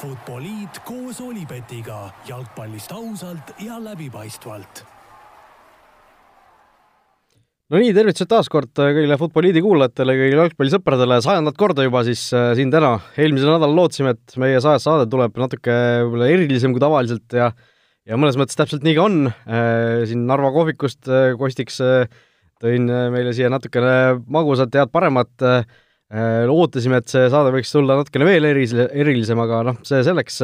Futboliit koos Olipetiga jalgpallist ausalt ja läbipaistvalt. no nii, tervitused taas kord kõigile Futboliidi kuulajatele, kõigile jalgpallisõpradele, sajandat korda juba siis äh, siin täna. eelmisel nädalal lootsime, et meie sajas saade tuleb natuke võib-olla erilisem kui tavaliselt ja ja mõnes mõttes täpselt nii ka on. Äh, siin Narva kohvikust äh, Kostiks tõin meile siia natukene magusat, head, paremat ootasime, et see saade võiks tulla natukene veel eris-, erilisem, aga noh, see selleks.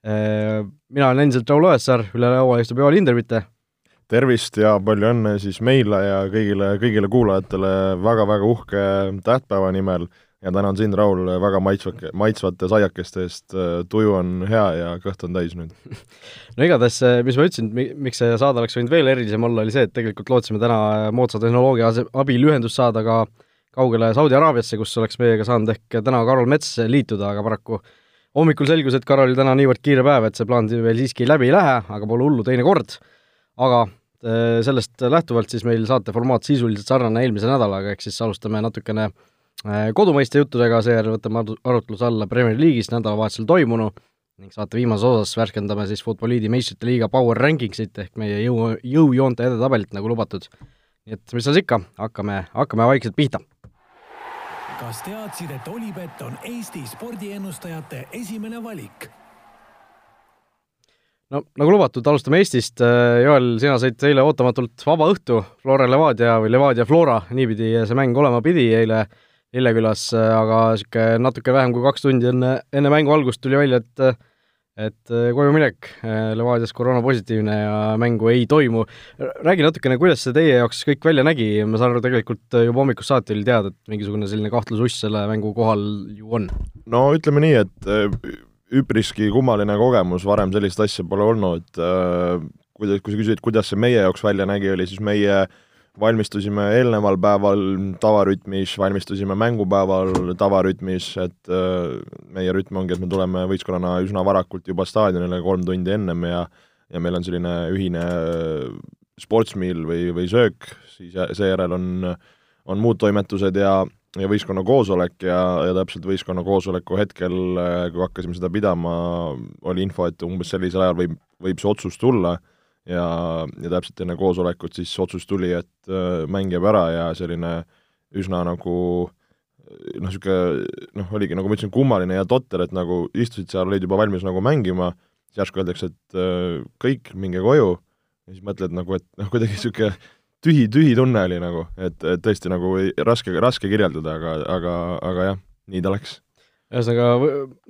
mina olen endiselt Raul Õessaar, üle laua istub Joel Hindermitte tervist ja palju õnne siis meile ja kõigile, kõigile kuulajatele väga-väga uhke tähtpäeva nimel ja tänan sind, Raul, väga maitsvake, maitsvate saiakeste eest, tuju on hea ja kõht on täis nüüd. no igatahes, mis ma ütlesin, miks see saade oleks võinud veel erilisem olla, oli see, et tegelikult lootsime täna moodsa tehnoloogia abil ühendust saada ka kaugele Saudi Araabiasse, kus oleks meiega saanud ehk täna Karol Mets liituda, aga paraku hommikul selgus, et Karolil täna niivõrd kiire päev, et see plaan veel siiski läbi ei lähe, aga pole hullu, teine kord. aga Äh, sellest lähtuvalt siis meil saate formaat sisuliselt sarnane eelmise nädalaga, ehk siis alustame natukene äh, kodumaiste juttudega, seejärel võtame arutluse alla Premier League'is nädalavahetusel toimunu ning saate viimases osas värskendame siis Futboliidi meistrite liiga Power Rankingsit ehk meie jõu, jõujoonte edetabelit, nagu lubatud. nii et mis seal ikka, hakkame, hakkame vaikselt pihta. Kas teadsid, et Olipet on Eesti spordiennustajate esimene valik? no nagu lubatud, alustame Eestist. Äh, Joel, sina said eile ootamatult vaba õhtu Flora Levadia või Levadia Flora, niipidi see mäng olema pidi eile Lillekülas, äh, aga niisugune natuke vähem kui kaks tundi enne, enne mängu algust tuli välja, et et äh, koju minek, Levadias koroonapositiivne ja mängu ei toimu. räägi natukene, kuidas see teie jaoks kõik välja nägi, ma saan aru, tegelikult juba hommikust saati oli teada, et mingisugune selline kahtlususs selle mängu kohal ju on? no ütleme nii, et üpriski kummaline kogemus, varem sellist asja pole olnud, äh, kuidas, kui sa küsid, kuidas see meie jaoks välja nägi, oli siis meie valmistusime eelneval päeval tavarütmis, valmistusime mängupäeval tavarütmis, et äh, meie rütm ongi, et me tuleme võistkonnana üsna varakult juba staadionile kolm tundi ennem ja ja meil on selline ühine äh, sportsmeal või, või söök, siis seejärel on, on muud toimetused ja ja võistkonna koosolek ja, ja täpselt võistkonna koosoleku hetkel, äh, kui hakkasime seda pidama, oli info, et umbes sellisel ajal võib, võib see otsus tulla ja, ja täpselt enne koosolekut siis otsus tuli, et äh, mäng jääb ära ja selline üsna nagu noh, niisugune noh, oligi, nagu ma ütlesin, kummaline ja totter, et nagu istusid seal, olid juba valmis nagu mängima, siis järsku öeldakse, et äh, kõik, minge koju, ja siis mõtled nagu, et noh, kuidagi niisugune tühi, tühi tunne oli nagu, et, et tõesti nagu raske, raske kirjeldada, aga, aga, aga jah, nii ta läks. Ühesõnaga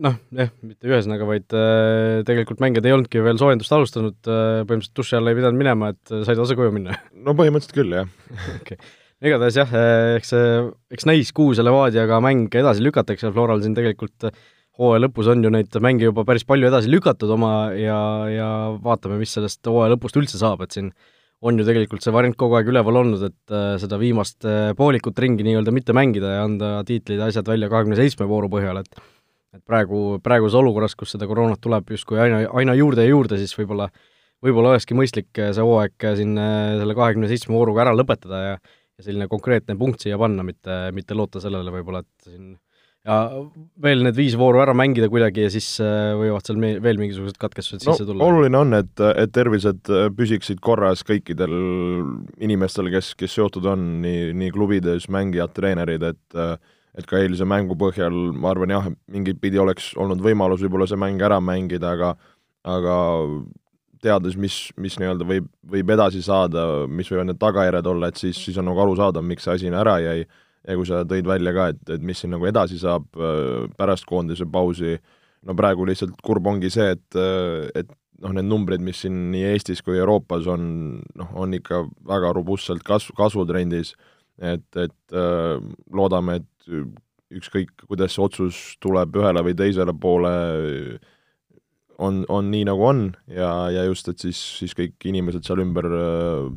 noh, jah, mitte ühesõnaga, vaid äh, tegelikult mängijad ei olnudki veel soojendust alustanud äh,, põhimõtteliselt duši alla ei pidanud minema, et said otse koju minna? no põhimõtteliselt küll, jah okay., igatahes jah, äh, eks see, eks näis, kuhu selle Vadiaga mäng edasi lükatakse, Floral siin tegelikult äh, hooaja lõpus on ju neid mänge juba päris palju edasi lükatud oma ja, ja vaatame, mis sellest hooaja lõpust üldse saab, et siin on ju tegelikult see variant kogu aeg üleval olnud, et äh, seda viimast äh, poolikut ringi nii-öelda mitte mängida ja anda tiitlid ja asjad välja kahekümne seitsme vooru põhjal, et et praegu, praeguses olukorras, kus seda koroonat tuleb justkui aina, aina juurde ja juurde, siis võib-olla võib-olla olekski mõistlik äh, see hooaeg siin selle kahekümne seitsme vooruga ära lõpetada ja ja selline konkreetne punkt siia panna, mitte, mitte loota sellele võib-olla, et siin ja veel need viis vooru ära mängida kuidagi ja siis äh, võivad seal veel mingisugused katkestused no, sisse tulla. oluline on, et, et tervised äh, püsiksid korras kõikidel inimestel, kes, kes seotud on, nii, nii klubides, mängijad, treenerid, et äh, et ka eilse mängu põhjal ma arvan jah, mingit pidi oleks olnud võimalus võib-olla see mäng ära mängida, aga aga teades, mis, mis nii-öelda võib, võib edasi saada, mis võivad need tagajärjed olla, et siis, siis on nagu arusaadav, miks see asi ära jäi ja kui sa tõid välja ka, et, et mis siin nagu edasi saab äh, pärast koondise pausi, no praegu lihtsalt kurb ongi see, et, äh, et noh, need numbrid, mis siin nii Eestis kui Euroopas on, noh, on ikka väga robustselt kasv, kasvutrendis, et, et äh, loodame, et ükskõik, kuidas see otsus tuleb ühele või teisele poole, on, on nii, nagu on. Ja, ja just, et siis, siis kõik inimesed seal ümber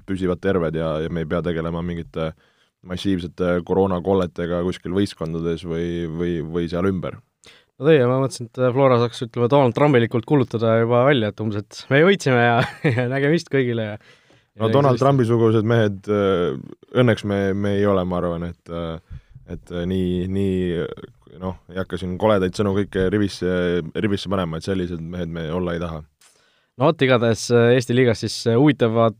püsivad terved ja, ja me ei pea tegelema mingite äh, massiivsete koroonakolletega kuskil võistkondades või, või, või seal ümber. no teie, ma mõtlesin, et Flora saaks, ütleme, Donald Trumpilikult kuulutada juba välja, et umbes, et me võitsime ja, ja nägemist kõigile ja no ja Donald Trumpi-sugused mehed, äh, õnneks me, me ei ole, ma arvan, et äh, et nii, nii noh, ei hakka siin koledaid sõnu kõike rivisse, rivisse panema, et sellised mehed me olla ei taha no vot, igatahes Eesti liigas siis huvitavad,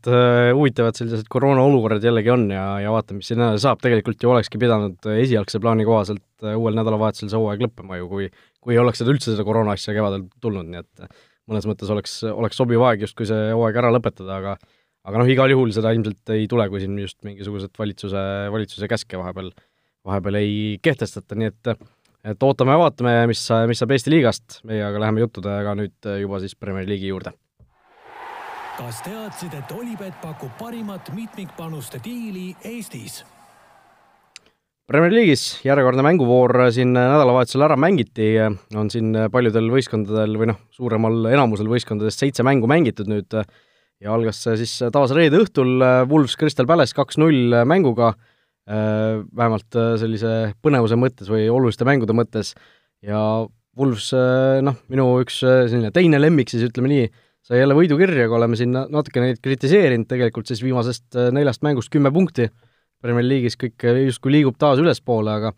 huvitavad sellised koroonaolukorrad jällegi on ja, ja vaatame, mis siin saab, tegelikult ju olekski pidanud esialgse plaani kohaselt uuel nädalavahetusel see hooaeg lõppema ju, kui kui ei oleks seda üldse, seda koroona asja kevadel tulnud, nii et mõnes mõttes oleks, oleks sobiv aeg justkui see hooaeg ära lõpetada, aga aga noh, igal juhul seda ilmselt ei tule, kui siin just mingisugused valitsuse, valitsuse käske vahepeal, vahepeal ei kehtestata, nii et et ootame ja vaatame, mis, mis saab Eesti liigast, meie aga läheme juttudega nüüd juba siis Premier League'i juurde. Kas teadsid, et Olipet pakub parimat mitmikpanuste diili Eestis? Premier League'is järjekordne mänguvoor siin nädalavahetusel ära mängiti, on siin paljudel võistkondadel või noh, suuremal enamusel võistkondadest seitse mängu mängitud nüüd. Ja algas see siis taas reede õhtul Wolves Crystal Palace kaks-null mänguga, vähemalt sellise põnevuse mõttes või oluliste mängude mõttes, ja Wolves noh, minu üks selline teine lemmik siis ütleme nii, sai jälle võidukirja, aga oleme siin natuke neid kritiseerinud, tegelikult siis viimasest neljast mängust kümme punkti, Premier League'is kõik justkui liigub taas ülespoole, aga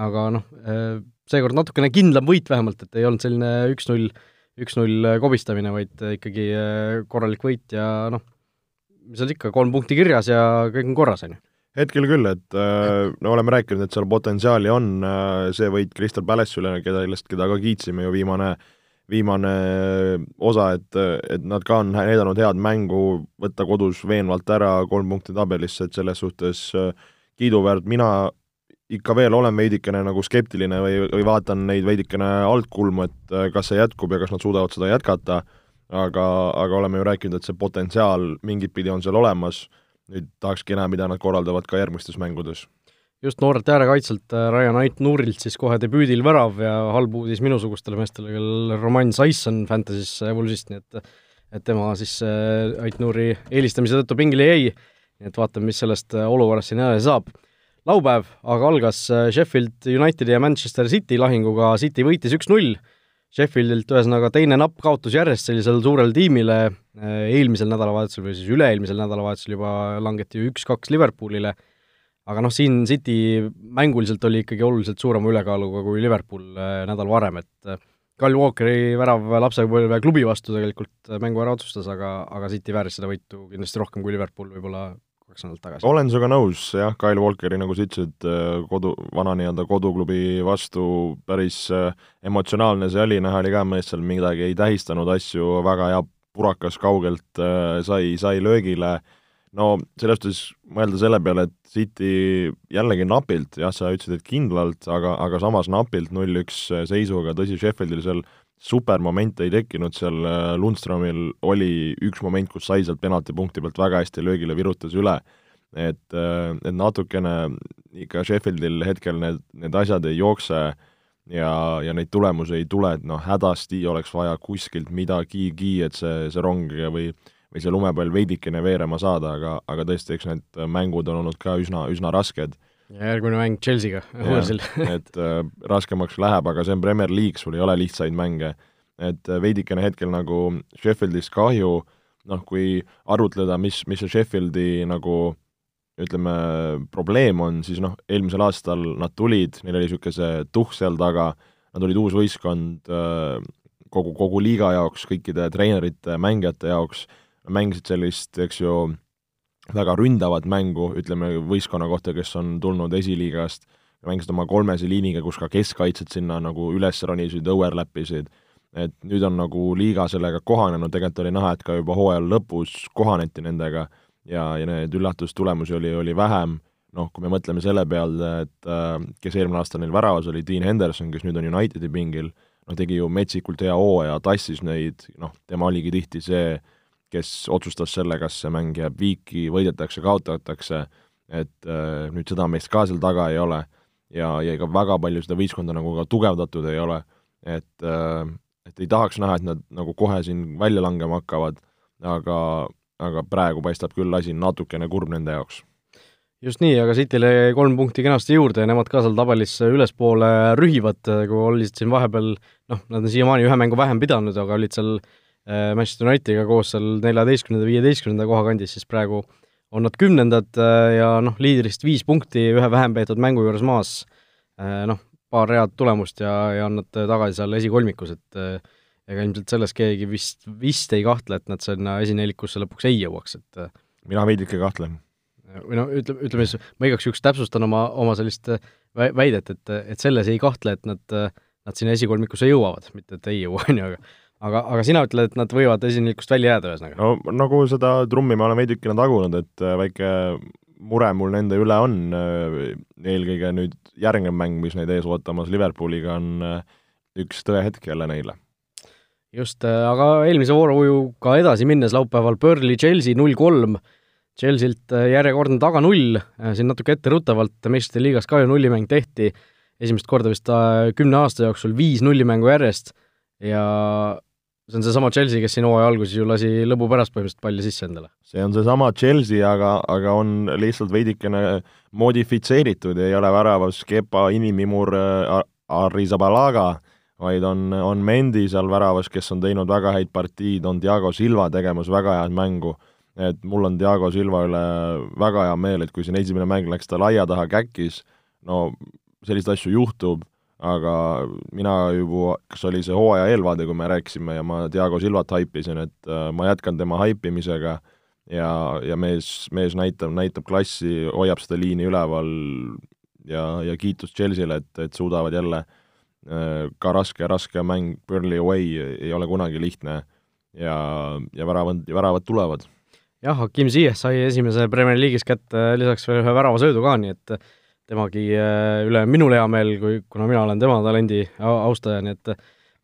aga noh, seekord natukene kindlam võit vähemalt, et ei olnud selline üks-null üks-null kobistamine, vaid ikkagi äh, korralik võit ja noh, mis seal ikka, kolm punkti kirjas ja kõik on korras, on ju. Hetkel küll, et äh, no oleme rääkinud, et seal potentsiaali on, äh, see võit Crystal Palace üle, keda, keda ka kiitsime ju viimane, viimane osa, et, et nad ka on näidanud head mängu, võtta kodus veenvalt ära kolm punkti tabelisse, et selles suhtes kiiduväärt, mina ikka veel olen veidikene nagu skeptiline või, või vaatan neid veidikene altkulmu, et äh, kas see jätkub ja kas nad suudavad seda jätkata, aga, aga oleme ju rääkinud, et see potentsiaal mingit pidi on seal olemas, nüüd tahakski näha, mida nad korraldavad ka järgmistes mängudes. Just noorelt äärekaitselt äh, Ryan Ait-Nurilt siis kohe debüüdil värav ja halb uudis minusugustele meestele, kellel Roman Saiss on Fantasy's Wolvesist, nii et et tema siis äh, Ait-Nuri eelistamise tõttu pingile jäi, nii et vaatame, mis sellest olukorrast siin edasi saab. Laupäev aga algas äh, Sheffield Unitedi ja Manchester City lahinguga, City võitis üks-null, Sheffieldilt ühesõnaga teine napp kaotus järjest sellisele suurele tiimile, äh, eelmisel nädalavahetusel või siis üle-eelmisel nädalavahetusel juba langeti ju üks-kaks Liverpoolile, aga noh, siin City mänguliselt oli ikkagi oluliselt suurema ülekaaluga kui Liverpool äh, nädal varem, et Kyle Walkeri värav lapsepõlve klubi vastu tegelikult mängu ära otsustas, aga, aga City vääris seda võitu kindlasti rohkem kui Liverpool võib-olla kaks nädalat tagasi. olen sinuga nõus, jah, Kyle Walkeri, nagu sa ütlesid, äh, kodu, vana nii-öelda koduklubi vastu päris äh, emotsionaalne see oli, näha oli ka, mees seal midagi ei tähistanud asju, väga hea purakas kaugelt äh, sai, sai löögile, no selles suhtes mõelda selle peale, et City jällegi napilt, jah, sa ütlesid, et kindlalt, aga, aga samas napilt null-üks seisuga, tõsi, Sheffieldil seal supermomente ei tekkinud, seal äh, Lundströmil oli üks moment, kus sai sealt penaltipunkti pealt väga hästi löögile, virutas üle. et, äh, et natukene ikka Sheffieldil hetkel need, need asjad ei jookse ja, ja neid tulemusi ei tule, et noh, hädasti oleks vaja kuskilt midagigi, et see, see rong või või see lumepall veidikene veerema saada, aga, aga tõesti, eks need mängud on olnud ka üsna, üsna rasked ja järgmine mäng Chelsea'ga võõrsil et äh, raskemaks läheb, aga see on Premier League, sul ei ole lihtsaid mänge. et äh, veidikene hetkel nagu Sheffieldist kahju, noh, kui arutleda, mis, mis see Sheffieldi nagu ütleme, probleem on, siis noh, eelmisel aastal nad tulid, neil oli niisugune see tuhh seal taga, nad olid uus võistkond äh, kogu, kogu liiga jaoks, kõikide treenerite, mängijate jaoks, mängisid sellist, eks ju, väga ründavat mängu, ütleme võistkonna kohta, kes on tulnud esiliigast, mängisid oma kolmese liiniga, kus ka keskkaitsjad sinna nagu üles ronisid, overlap isid, et nüüd on nagu liiga sellega kohanenud, tegelikult oli näha, et ka juba hooaja lõpus kohaneti nendega ja, ja need üllatustulemusi oli, oli vähem, noh, kui me mõtleme selle peale, et äh, kes eelmine aasta neil väravas oli, Dean Henderson, kes nüüd on Unitedi pingil, noh, tegi ju metsikult hea hooaja, tassis neid, noh, tema oligi tihti see, kes otsustas selle, kas see mäng jääb viiki, võidetakse, kaotatakse, et äh, nüüd seda meest ka seal taga ei ole. Ja, ja ega väga palju seda võistkonda nagu ka tugevdatud ei ole, et äh, et ei tahaks näha, et nad nagu kohe siin välja langema hakkavad, aga, aga praegu paistab küll asi natukene kurb nende jaoks. Just nii, aga Cityle jäi kolm punkti kenasti juurde ja nemad ka seal tabelis ülespoole rühivad, kui olid siin vahepeal noh, nad on siiamaani ühe mängu vähem pidanud, aga olid seal Manchester Unitediga koos seal neljateistkümnenda, viieteistkümnenda koha kandis, siis praegu on nad kümnendad äh, ja noh, liidrist viis punkti ühe vähem peetud mängu juures maas, äh, noh, paar head tulemust ja, ja on nad tagasi seal esikolmikus, et ega ilmselt selles keegi vist, vist ei kahtle, et nad sinna esinelikusse lõpuks ei jõuaks, et mina veidike kahtlen. või no ütleme, ütleme siis, ma igaks juhuks täpsustan oma, oma sellist väidet, et, et selles ei kahtle, et nad, nad sinna esikolmikusse jõuavad, mitte et ei jõua, on ju, aga aga, aga sina ütled, et nad võivad esinelikust välja jääda, ühesõnaga? no nagu seda trummi ma olen veidikene tagunud, et äh, väike mure mul nende üle on, äh, eelkõige nüüd järgnev mäng, mis neid ees ootamas Liverpooliga, on äh, üks tõehetk jälle neile. just, aga eelmise voorujuga edasi minnes laupäeval Burnley Chelsea null kolm, Chelsea't järjekordne taga null, siin natuke etteruttavalt meistrite liigas ka ju nullimäng tehti, esimest korda vist kümne aasta jooksul viis nullimängu järjest ja see on seesama Chelsea, kes siin hooaja alguses ju lasi lõbu pärast põhimõtteliselt palli sisse endale. see on seesama Chelsea, aga, aga on lihtsalt veidikene modifitseeritud, ei ole väravas Kepa inimimur Arrizabalaga, vaid on, on Mendi seal väravas, kes on teinud väga häid partiid, on Diego Silva tegemas väga head mängu, et mul on Diego Silva üle väga hea meel, et kui siin esimene mäng läks ta laia taha käkkis, no selliseid asju juhtub aga mina juba, kas oli see hooaja eelvaade, kui me rääkisime ja ma Diego Silvat haipisin, et äh, ma jätkan tema haipimisega ja, ja mees, mees näitab, näitab klassi, hoiab seda liini üleval ja, ja kiitus Chelsea'le, et, et suudavad jälle äh, ka raske, raske mäng Burnley away ei ole kunagi lihtne ja, ja väravad, väravad tulevad. jah, Hakim Ziyech sai esimese Premier League'is kätte lisaks veel ühe väravasöödu ka, nii et temagi äh, üle minul hea meel, kui, kuna mina olen tema talendi austaja, nii et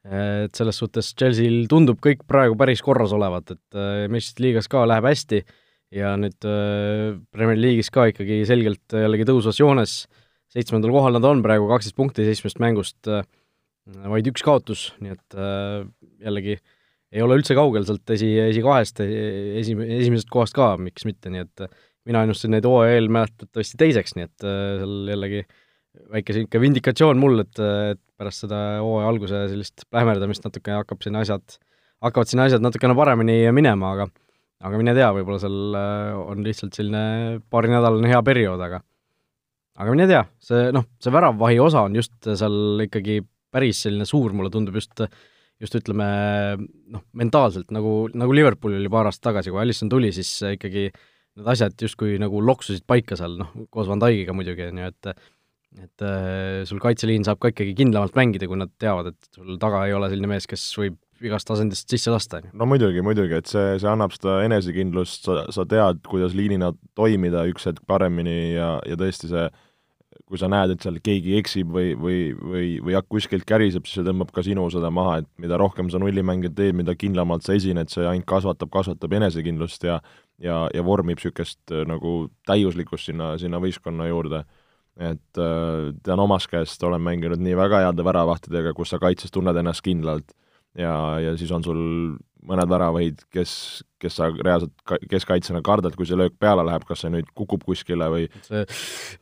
et selles suhtes Chelsea'l tundub kõik praegu päris korras olevat, et äh, meistrite liigas ka läheb hästi ja nüüd äh, Premier League'is ka ikkagi selgelt jällegi tõusvas joones, seitsmendal kohal nad on praegu, kaksteist punkti seitsmest mängust, vaid üks kaotus, nii et jällegi ei ole üldse kaugel sealt esi, esikahest, esi, esimesest kohast ka, miks mitte, nii et mina ennustasin neid eel mäletatavasti teiseks, nii et äh, seal jällegi väike niisugune vindikatsioon mul, et, et pärast seda hooaja alguse sellist plähmerdamist natuke hakkab siin asjad, hakkavad siin asjad natukene paremini minema, aga aga mine tea, võib-olla seal äh, on lihtsalt selline paarinädalane hea periood, aga aga mine tea, see noh, see väravvahi osa on just seal ikkagi päris selline suur, mulle tundub just just ütleme noh, mentaalselt nagu, nagu Liverpoolil oli paar aastat tagasi, kui Alisson tuli, siis ikkagi äh, need asjad justkui nagu loksusid paika seal, noh, koos Van Dijkiga muidugi, on ju, et et äh, sul kaitseliin saab ka ikkagi kindlamalt mängida, kui nad teavad, et sul taga ei ole selline mees, kes võib igast asendist sisse lasta, on ju. no muidugi, muidugi, et see, see annab seda enesekindlust, sa, sa tead, kuidas liinina toimida üks hetk paremini ja, ja tõesti see kui sa näed, et seal keegi eksib või, või, või, või kuskilt käriseb, siis see tõmbab ka sinu seda maha, et mida rohkem sa nullimänge teed, mida kindlamalt sa esined, see ainult kasvatab, kasvatab enesekindlust ja ja, ja vormib niisugust äh, nagu täiuslikkust sinna, sinna võistkonna juurde. et äh, tean omast käest, olen mänginud nii väga heade väravahtidega, kus sa kaitses tunned ennast kindlalt ja, ja siis on sul mõned väravahid, kes, kes sa reaalselt ka-, keskkaitsjana kardad, kui see löök peale läheb, kas see nüüd kukub kuskile või see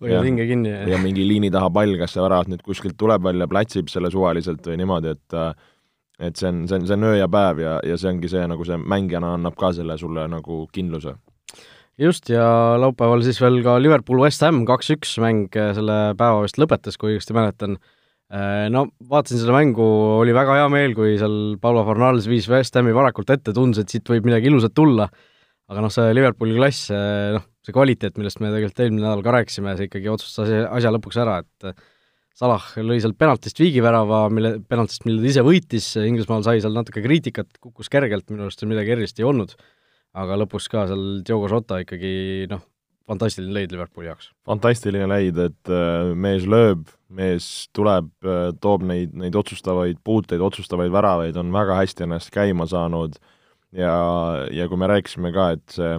hoiab hinge kinni ja, ja mingi liini taha pall, kas see väravat nüüd kuskilt tuleb välja, platsib selle suvaliselt või niimoodi, et äh, et see on, see on, see on öö ja päev ja, ja see ongi see, nagu see mängijana annab ka selle sulle nagu kindluse. just, ja laupäeval siis veel ka Liverpool West Ham kaks-üks mäng selle päeva vist lõpetas, kui õigesti mäletan. Äh, no vaatasin seda mängu, oli väga hea meel, kui seal Paulo Fornals viis West Hami varakult ette, tundus, et siit võib midagi ilusat tulla, aga noh, see Liverpooli klass, noh, see kvaliteet, millest me tegelikult eelmine nädal ka rääkisime, see ikkagi otsustas asja lõpuks ära, et Salah lõi seal penaltist viigivärava, mille, penaltist, mille ta ise võitis, Inglismaal sai seal natuke kriitikat, kukkus kergelt, minu arust seal midagi erilist ei olnud, aga lõpus ka seal Diogo Jota ikkagi noh, fantastiline leid Liverpooli jaoks. fantastiline leid, et äh, mees lööb, mees tuleb, äh, toob neid, neid otsustavaid puuteid, otsustavaid väravaid, on väga hästi ennast käima saanud. Ja, ja kui me rääkisime ka, et see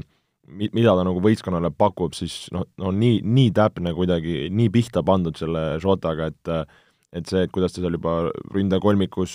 mi-, mida ta nagu võistkonnale pakub, siis noh, no nii, nii täpne kuidagi, nii pihta pandud selle Žotaga, et et see, et kuidas ta seal juba ründekolmikus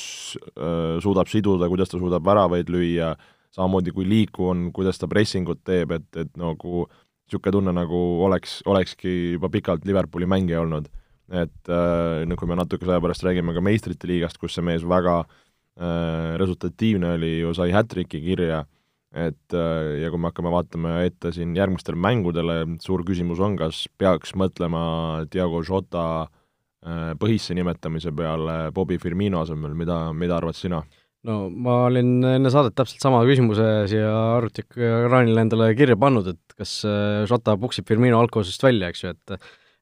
äh, suudab siduda, kuidas ta suudab väravaid lüüa, samamoodi kui liikuv on, kuidas ta pressingut teeb, et, et nagu niisugune tunne, nagu oleks, olekski juba pikalt Liverpooli mängija olnud. et äh, no kui me natukese aja pärast räägime ka meistrite liigast, kus see mees väga äh, resultatiivne oli ju, sai hätriki kirja äh,, et äh, ja kui me hakkame vaatama ette siin järgmistele mängudele, suur küsimus on, kas peaks mõtlema Diego Jota põhisse nimetamise peale Bobby Firmino asemel, mida, mida arvad sina? no ma olin enne saadet täpselt sama küsimuse siia arvutiekraanile endale kirja pannud, et kas Jota puksib Firmino algkoosist välja, eks ju, et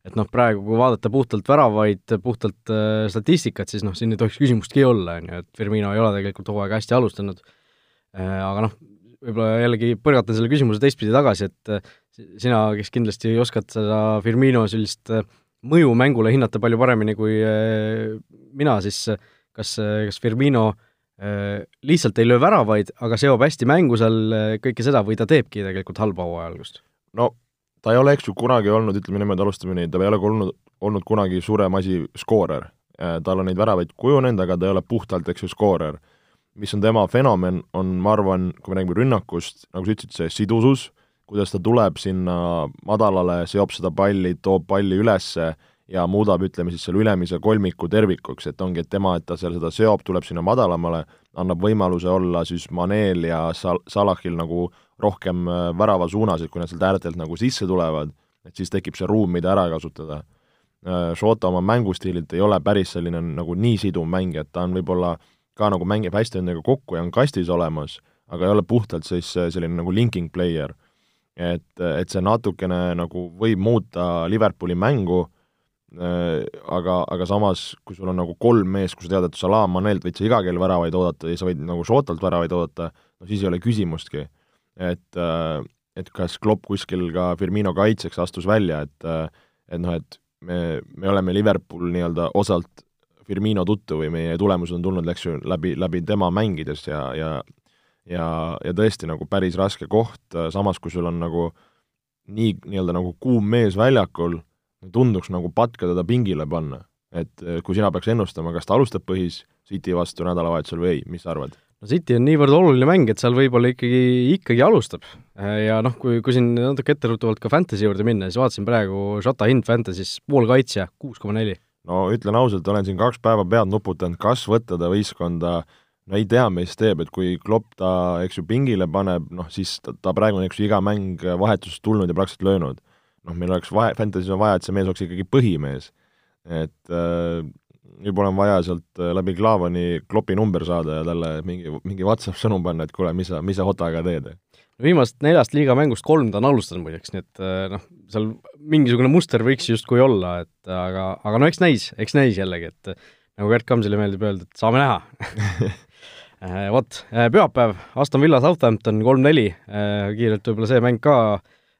et noh, praegu kui vaadata puhtalt väravaid, puhtalt äh, statistikat, siis noh, siin ei tohiks küsimustki olla, on ju, et Firmino ei ole tegelikult hooaega hästi alustanud äh,, aga noh, võib-olla jällegi põrgatan selle küsimuse teistpidi tagasi, et äh, sina, kes kindlasti oskad seda Firmino sellist äh, mõju mängule hinnata palju paremini kui äh, mina, siis kas, kas Firmino lihtsalt ei löö väravaid, aga seob hästi mängu seal kõike seda või ta teebki tegelikult halba hooaja algust? no ta ei ole, eks ju, kunagi olnud, ütleme niimoodi, alustame nii, ta ei ole olnud, olnud kunagi suurem asi skoorer. tal on neid väravaid kujunenud, aga ta ei ole puhtalt, eks ju, skoorer. Mis on tema fenomen, on, ma arvan, kui me räägime rünnakust, nagu sa ütlesid, see sidusus, kuidas ta tuleb sinna madalale, seob seda palli, toob palli ülesse ja muudab, ütleme siis selle ülemise kolmiku tervikuks, et ongi, et tema, et ta seal seda seob, tuleb sinna madalamale, annab võimaluse olla siis Maneel ja Sal-, Salahil nagu rohkem äh, värava suunas, et kui nad sealt äärtelt nagu sisse tulevad, et siis tekib see ruum, mida ära kasutada. Šota äh, oma mängustiililt ei ole päris selline nagu nii siduv mängija, et ta on võib-olla ka nagu mängib hästi endaga kokku ja on kastis olemas, aga ei ole puhtalt siis äh, selline nagu linking player. et, et see natukene nagu võib muuta Liverpooli mängu, aga, aga samas, kui sul on nagu kolm meest, kui sa tead, et Salah, Manelt võid sa iga kell väravaid oodata ja sa võid nagu Šotalt väravaid oodata, no siis ei ole küsimustki et, äh, et kas Klopp kuskil ka Firmino kaitseks astus välja, et äh, et noh, et me, me oleme Liverpool nii-öelda osalt Firmino tuttu või meie tulemused on tulnud, eks ju, läbi, läbi tema mängides ja, ja ja, ja tõesti nagu päris raske koht, samas kui sul on nagu nii nii-öelda nagu kuum mees väljakul, tunduks nagu patka teda pingile panna. et kui sina peaks ennustama, kas ta alustab põhis City vastu nädalavahetusel või ei, mis sa arvad? no City on niivõrd oluline mäng, et seal võib-olla ikkagi, ikkagi alustab. ja noh, kui, kui siin natuke etteruttavalt ka Fantasy juurde minna, siis vaatasin praegu Shota hind Fantasy's poolkaitsja, kuus koma neli. No ütlen ausalt, olen siin kaks päeva pead nuputanud, kas võtta ta võistkonda, no ei tea, mis teeb, et kui Klopp ta, eks ju, pingile paneb, noh siis ta, ta praegu on, eks ju, iga mäng vahetusest tulnud ja praktiliselt löönud. noh, meil oleks vaja, Fantasy's on vaja, et see mees oleks ikkagi põhimees. et äh, võib-olla on vaja sealt äh, läbi Klaavani klopi number saada ja talle mingi, mingi WhatsApp sõnum panna, et kuule, mis sa, mis sa Hotaga teed? No viimasest neljast liiga mängust kolm ta on alustanud muideks, nii et äh, noh, seal mingisugune muster võiks justkui olla, et aga, aga no eks näis, eks näis jällegi, et nagu Gerd Kamsile meeldib öelda, et saame näha. Äh, Vot, pühapäev, Aston Villa Southampton kolm-neli, kiirelt võib-olla see mäng ka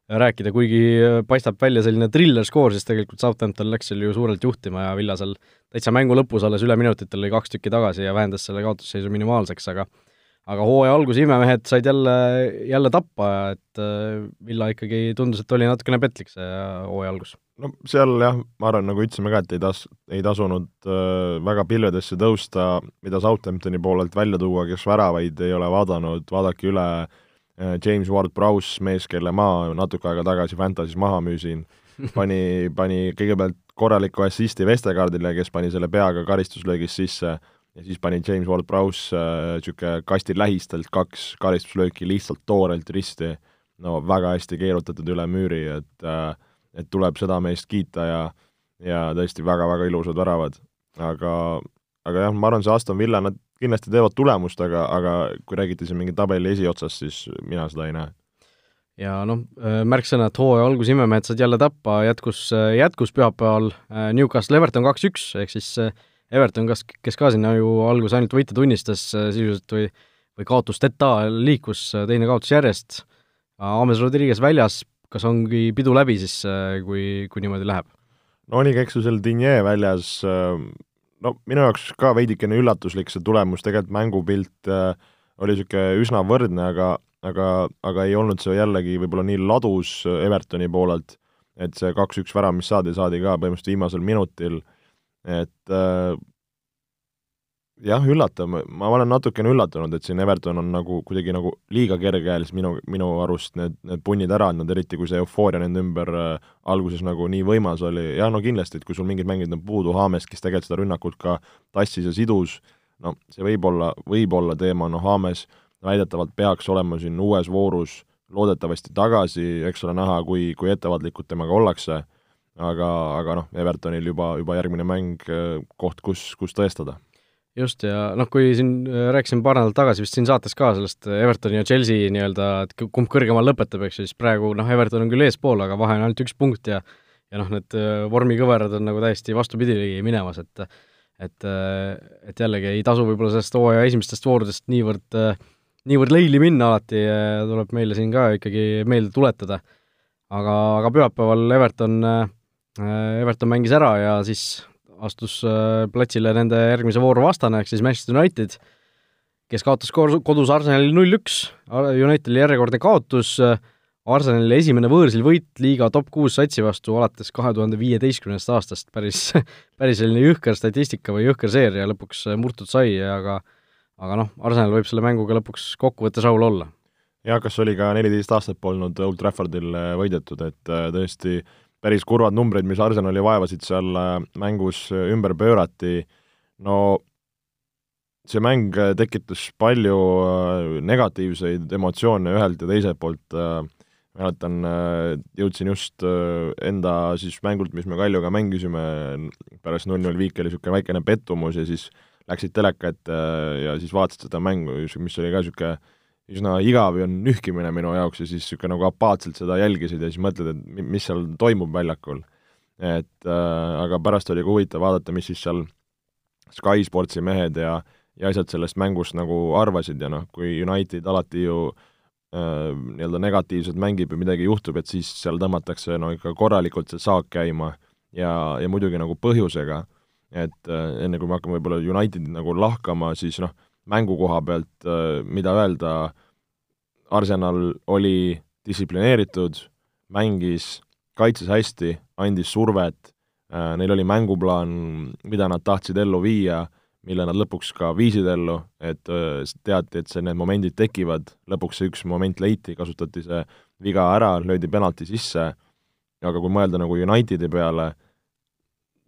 rääkida, kuigi paistab välja selline triller skoor, siis tegelikult Southampton läks seal ju suurelt juhtima ja Villa seal täitsa mängu lõpus alles üle minutitel lõi kaks tükki tagasi ja vähendas selle kaotusseisu minimaalseks, aga aga hooaja alguse imemehed said jälle, jälle tappa, et äh, Villa ikkagi tundus, et oli natukene petlik see hooaja algus. no seal jah, ma arvan, nagu ütlesime ka, et ei tas-, ei tasunud äh, väga pilvedesse tõusta, mida Southamptoni poolelt välja tuua, kes väravaid ei ole vaadanud, vaadake üle äh, James Ward-Prowse, mees, kelle ma natuke aega tagasi Fantasy's maha müüsin, pani, pani kõigepealt korraliku assisti Vestergaardile, kes pani selle peaga karistuslöögist sisse ja siis pani James Ward-Prowse niisugune äh, kasti lähistelt kaks karistuslööki lihtsalt toorelt risti, no väga hästi keerutatud üle müüri, et äh, et tuleb seda meest kiita ja ja tõesti väga-väga ilusad väravad. aga, aga jah, ma arvan, see Aston Villa, nad kindlasti teevad tulemust, aga, aga kui räägite siin mingi tabeli esiotsast, siis mina seda ei näe ja noh, äh, märksõnad hooaja algus imemehed said jälle tappa, jätkus, äh, jätkus pühapäeval äh, Newcastle Everton kaks-üks, ehk siis Everton, kas, kes ka sinna ju alguses ainult võite tunnistas sisuliselt või või kaotusteta liikus teine kaotus järjest, Ames Rodriguez väljas, kas ongi pidu läbi siis, kui, kui niimoodi läheb? no oligi, eks ju, seal Digne väljas, no minu jaoks ka veidikene üllatuslik see tulemus, tegelikult mängupilt oli niisugune üsna võrdne, aga aga, aga ei olnud see jällegi võib-olla nii ladus Evertoni poolelt, et see kaks-üks värav, mis saadi, saadi ka põhimõtteliselt viimasel minutil, et äh, jah, üllatav, ma olen natukene üllatunud, et siin Everton on nagu kuidagi nagu liiga kergekäelised minu, minu arust need, need punnid ära andnud, eriti kui see eufooria nende ümber äh, alguses nagu nii võimas oli, ja no kindlasti, et kui sul mingid mängijad on puudu, Haames, kes tegelikult seda rünnakut ka tassis ja sidus, no see võib olla, võib olla teema, noh Haames väidetavalt peaks olema siin uues voorus loodetavasti tagasi, eks ole näha, kui, kui ettevaatlikud temaga ollakse, aga, aga noh, Evertonil juba, juba järgmine mäng, koht, kus, kus tõestada just, ja noh, kui siin rääkisime paar nädalat tagasi vist siin saates ka sellest Evertoni ja Chelsea nii-öelda, et kumb kõrgemal lõpetab, eks ju, siis praegu noh, Everton on küll eespool, aga vahe on ainult üks punkt ja ja noh, need vormikõverad on nagu täiesti vastupidi minemas, et et, et jällegi ei tasu võib-olla sellest hooaja esimestest voorudest niivõrd, niivõrd leili minna alati, tuleb meile siin ka ikkagi meelde tuletada. aga, aga pühapäeval Everton, Everton mängis ära ja siis astus platsile nende järgmise vooru vastane, ehk siis Manchester United, kes kaotas kodus Arsenalile null-üks, Unitedil järjekordne kaotus, Arsenali esimene võõrsil võit liiga top kuus satsi vastu alates kahe tuhande viieteistkümnendast aastast, päris, päris selline jõhker statistika või jõhker seeria lõpuks murtud sai, aga aga noh, Arsenal võib selle mänguga lõpuks kokkuvõttes rahul olla. jah, kas oli ka neliteist aastat polnud Old Traffordil äh, võidetud, et äh, tõesti päris kurvad numbrid, mis Arsenali vaevasid seal äh, mängus ümber pöörati, no see mäng tekitas palju negatiivseid emotsioone ühelt ja teiselt poolt äh, mäletan, äh, jõudsin just äh, enda siis mängult, mis me Kaljuga mängisime, pärast null-null viiki oli niisugune väikene pettumus ja siis läksid teleka ette äh, ja siis vaatasid seda mängu, mis oli ka niisugune üsna igav ja nühkimine minu jaoks ja siis niisugune nagu apaatselt seda jälgisid ja siis mõtled, et mis seal toimub väljakul. et äh, aga pärast oli ka huvitav vaadata, mis siis seal Sky Sportsi mehed ja ja asjad sellest mängust nagu arvasid ja noh, kui United alati ju äh, nii-öelda negatiivselt mängib ja midagi juhtub, et siis seal tõmmatakse no ikka korralikult see saak käima ja, ja muidugi nagu põhjusega, et äh, enne kui me hakkame võib-olla Unitedit nagu lahkama, siis noh, mängu koha pealt, äh, mida öelda, Arsenal oli distsiplineeritud, mängis, kaitses hästi, andis survet, neil oli mänguplaan, mida nad tahtsid ellu viia mille nad lõpuks ka viisid ellu, et teati, et see, need momendid tekivad, lõpuks see üks moment leiti, kasutati see viga ära, löödi penalti sisse, aga kui mõelda nagu Unitedi peale,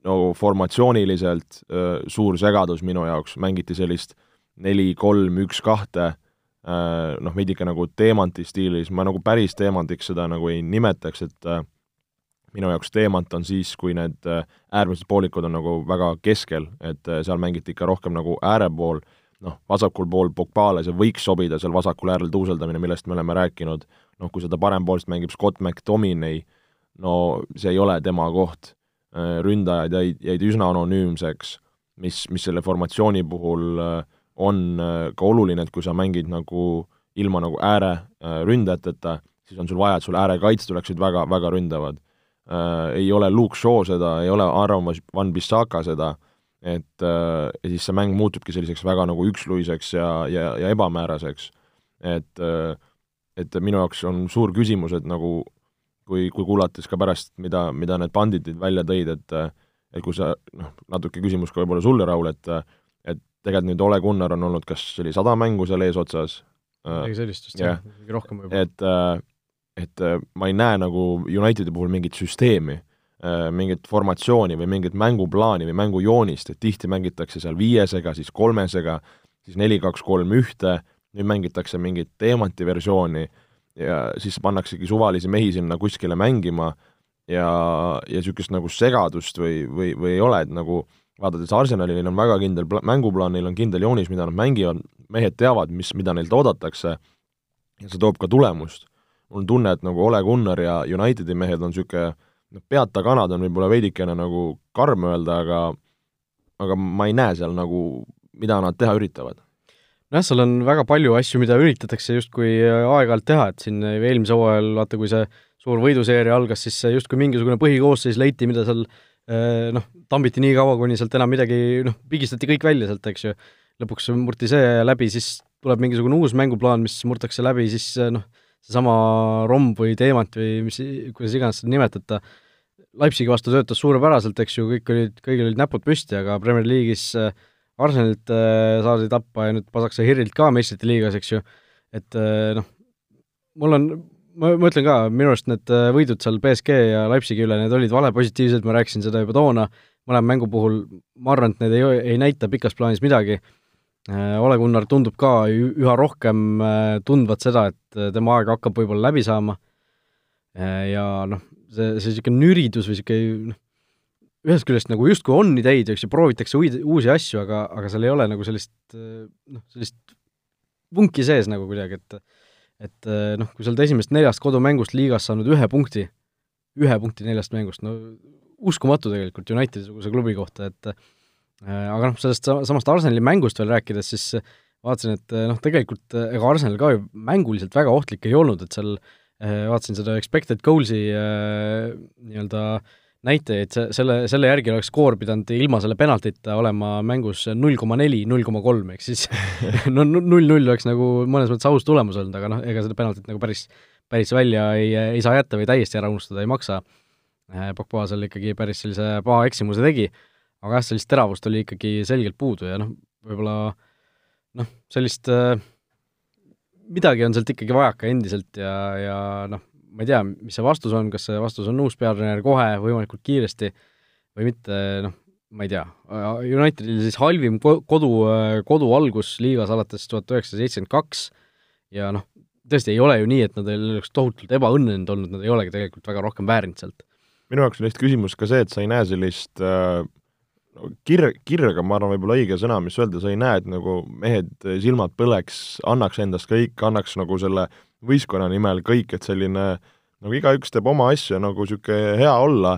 no formatsiooniliselt suur segadus minu jaoks, mängiti sellist neli, kolm, üks, kahte, noh, veidike nagu teemanti stiilis, ma nagu päris teemandiks seda nagu ei nimetaks, et minu jaoks teemant on siis, kui need äh, äärmised poolikud on nagu väga keskel, et äh, seal mängiti ikka rohkem nagu äärepool, noh, vasakul pool Pogbale see võiks sobida, seal vasakul äärel tuuseldamine, millest me oleme rääkinud, noh, kui seda parempoolset mängib Scott McTominay, no see ei ole tema koht. Äh, ründajad jäid, jäid üsna anonüümseks, mis, mis selle formatsiooni puhul on ka oluline, et kui sa mängid nagu ilma nagu ääreründajateta, siis on sul vaja, et sul äärekaitsjad oleksid väga, väga ründavad äh, ei ole Luke Shaw seda, ei ole Aaron Van Bissaka seda, et äh, ja siis see mäng muutubki selliseks väga nagu üksluiseks ja, ja, ja ebamääraseks. et äh,, et minu jaoks on suur küsimus, et nagu kui, kui kuulates ka pärast, mida, mida need banditid välja tõid, et et kui sa, noh, natuke küsimus ka võib-olla sulle, Raul, et tegelikult nüüd Ole Gunnar on olnud, kas oli sada mängu seal eesotsas? midagi sellist vist jah, rohkem võib-olla. et äh, et äh, ma ei näe nagu Unitedi puhul mingit süsteemi, äh, mingit formatsiooni või mingit mänguplaani või mängujoonist, et tihti mängitakse seal viiesega, siis kolmesega, siis neli, kaks, kolm, ühte, nüüd mängitakse mingit teemanti versiooni ja siis pannaksegi suvalisi mehi sinna kuskile mängima ja, ja niisugust nagu segadust või, või, või ei ole, et nagu vaadates Arsenali, neil on väga kindel pla-, mänguplaan, neil on kindel joonis, mida nad mängivad, mehed teavad, mis, mida neilt oodatakse. Ja see toob ka tulemust. Mul on tunne, et nagu Ole Gunnar ja Unitedi mehed on niisugune noh, peata kanad on võib-olla veidikene nagu karm öelda, aga aga ma ei näe seal nagu, mida nad teha üritavad. nojah, seal on väga palju asju, mida üritatakse justkui aeg-ajalt teha, et siin eelmisel hooajal, vaata kui see suur võiduseeria algas, siis justkui mingisugune põhikoosseis leiti, mida seal noh, tambiti nii kaua, kuni sealt enam midagi, noh, pigistati kõik välja sealt, eks ju. lõpuks murti see läbi, siis tuleb mingisugune uus mänguplaan, mis murtakse läbi, siis noh, seesama romb või teemant või mis, kuidas iganes seda nimetada, Leipzigi vastu töötas suurepäraselt, eks ju, kõik olid, kõigil olid näpud püsti, aga Premier League'is äh, Arsenalilt äh, saadi tappa ja nüüd pasakse Hirrilt ka meistrite liigas, eks ju, et äh, noh, mul on, ma, ma ütlen ka, minu arust need võidud seal BSG ja Leipzigi üle, need olid valepositiivsed, ma rääkisin seda juba toona, mõlema mängu puhul ma arvan, et need ei, ei näita pikas plaanis midagi. Äh, Ole Gunnar tundub ka üha rohkem äh, tundvat seda, et äh, tema aeg hakkab võib-olla läbi saama. Ja noh, see, see niisugune nüridus või niisugune noh, ühest küljest nagu justkui on ideid, eks ju, proovitakse uid, uusi asju, aga, aga seal ei ole nagu sellist noh, sellist vunki sees nagu kuidagi, et et noh, kui sa oled esimesest neljast kodumängust liigas saanud ühe punkti, ühe punkti neljast mängust, no uskumatu tegelikult Unitedi-suguse klubi kohta, et aga noh, sellest samast Arsenali mängust veel rääkides, siis vaatasin, et noh, tegelikult ega Arsenal ka ju mänguliselt väga ohtlik ei olnud, et seal vaatasin seda expected goals'i nii-öelda äh, näitajaid, selle, selle järgi oleks skoor pidanud ilma selle penaltita olema mängus null koma neli, null koma kolm, ehk siis no null-null oleks nagu mõnes mõttes aus tulemus olnud, aga noh, ega seda penaltit nagu päris, päris välja ei, ei saa jätta või täiesti ära unustada ei maksa. Äh, Pogba seal ikkagi päris sellise paha eksimuse tegi, aga jah, sellist teravust oli ikkagi selgelt puudu ja noh, võib-olla noh, sellist äh, midagi on sealt ikkagi vajaka endiselt ja, ja noh, ma ei tea, mis see vastus on, kas see vastus on uus peatreener kohe, võimalikult kiiresti või mitte, noh, ma ei tea, Unitedil siis halvim kodu, kodu algus liigas alates tuhat üheksasada seitsekümmend kaks ja noh, tõesti ei ole ju nii, et nad oleks tohutult ebaõnnenud olnud, nad ei olegi tegelikult väga rohkem väärinud sealt. minu jaoks on lihtsalt küsimus ka see, et sa ei näe sellist äh, kir-, kirga, ma arvan, võib-olla õige sõna, mis öelda, sa ei näe, et nagu mehed silmad põleks, annaks endast kõik, annaks nagu selle äh, võistkonna nimel kõik, et selline nagu igaüks teeb oma asju, nagu niisugune hea olla,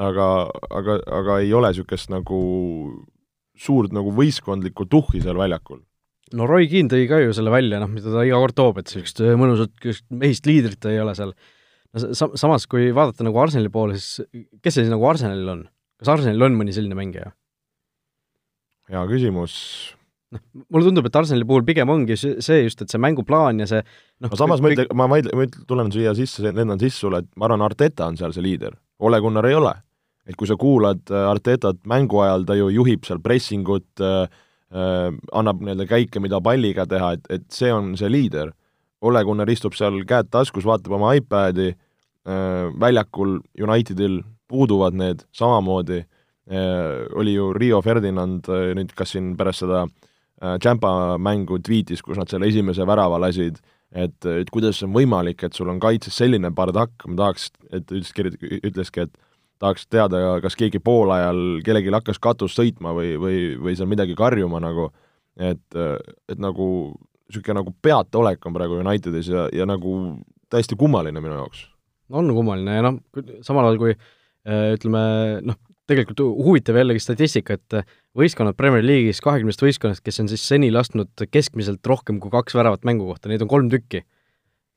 aga, aga, aga ei ole niisugust nagu suurt nagu võistkondlikku tuhhi seal väljakul. no Roy Keane tõi ka ju selle välja, noh, mida ta iga kord toob, et niisugust mõnusat mehist liidrit ei ole seal. no sa-, samas, kui vaadata nagu Arsenali poole, siis kes see siis nagu Arsenalil on? kas Arsenalil on mõni selline mängija? hea küsimus noh, mulle tundub, et Arsenali puhul pigem ongi see just, et see mänguplaan ja see noh no samas ma ütlen, ma vaidle-, ma ütlen, tulen siia sisse, lendan sisse sulle, et ma arvan, Arteta on seal see liider, Ole Gunnar ei ole. et kui sa kuulad äh, Artetat mängu ajal, ta ju juhib seal pressingut äh,, äh, annab nii-öelda käike, mida palliga teha, et, et see on see liider. Ole Gunnar istub seal käed taskus, vaatab oma iPadi äh,, väljakul Unitedil puuduvad need samamoodi äh,, oli ju Rio Ferdinand äh, nüüd kas siin pärast seda äh, Champa mängu tweetis, kus nad selle esimese värava lasid, et, et kuidas on võimalik, et sul on kaitses selline bardakk, ma tahaks, et ütles, ütleski, et tahaks teada, kas keegi poolajal kellelgi hakkas katus sõitma või, või, või seal midagi karjuma nagu, et, et nagu niisugune nagu peataolek on praegu Unitedis ja, ja nagu täiesti kummaline minu jaoks. on kummaline ja noh, samal ajal kui ütleme noh, tegelikult huvitav jällegi statistika, et võistkonnad Premier League'is, kahekümnest võistkonnast, kes on siis seni lasknud keskmiselt rohkem kui kaks väravat mängu kohta, neid on kolm tükki.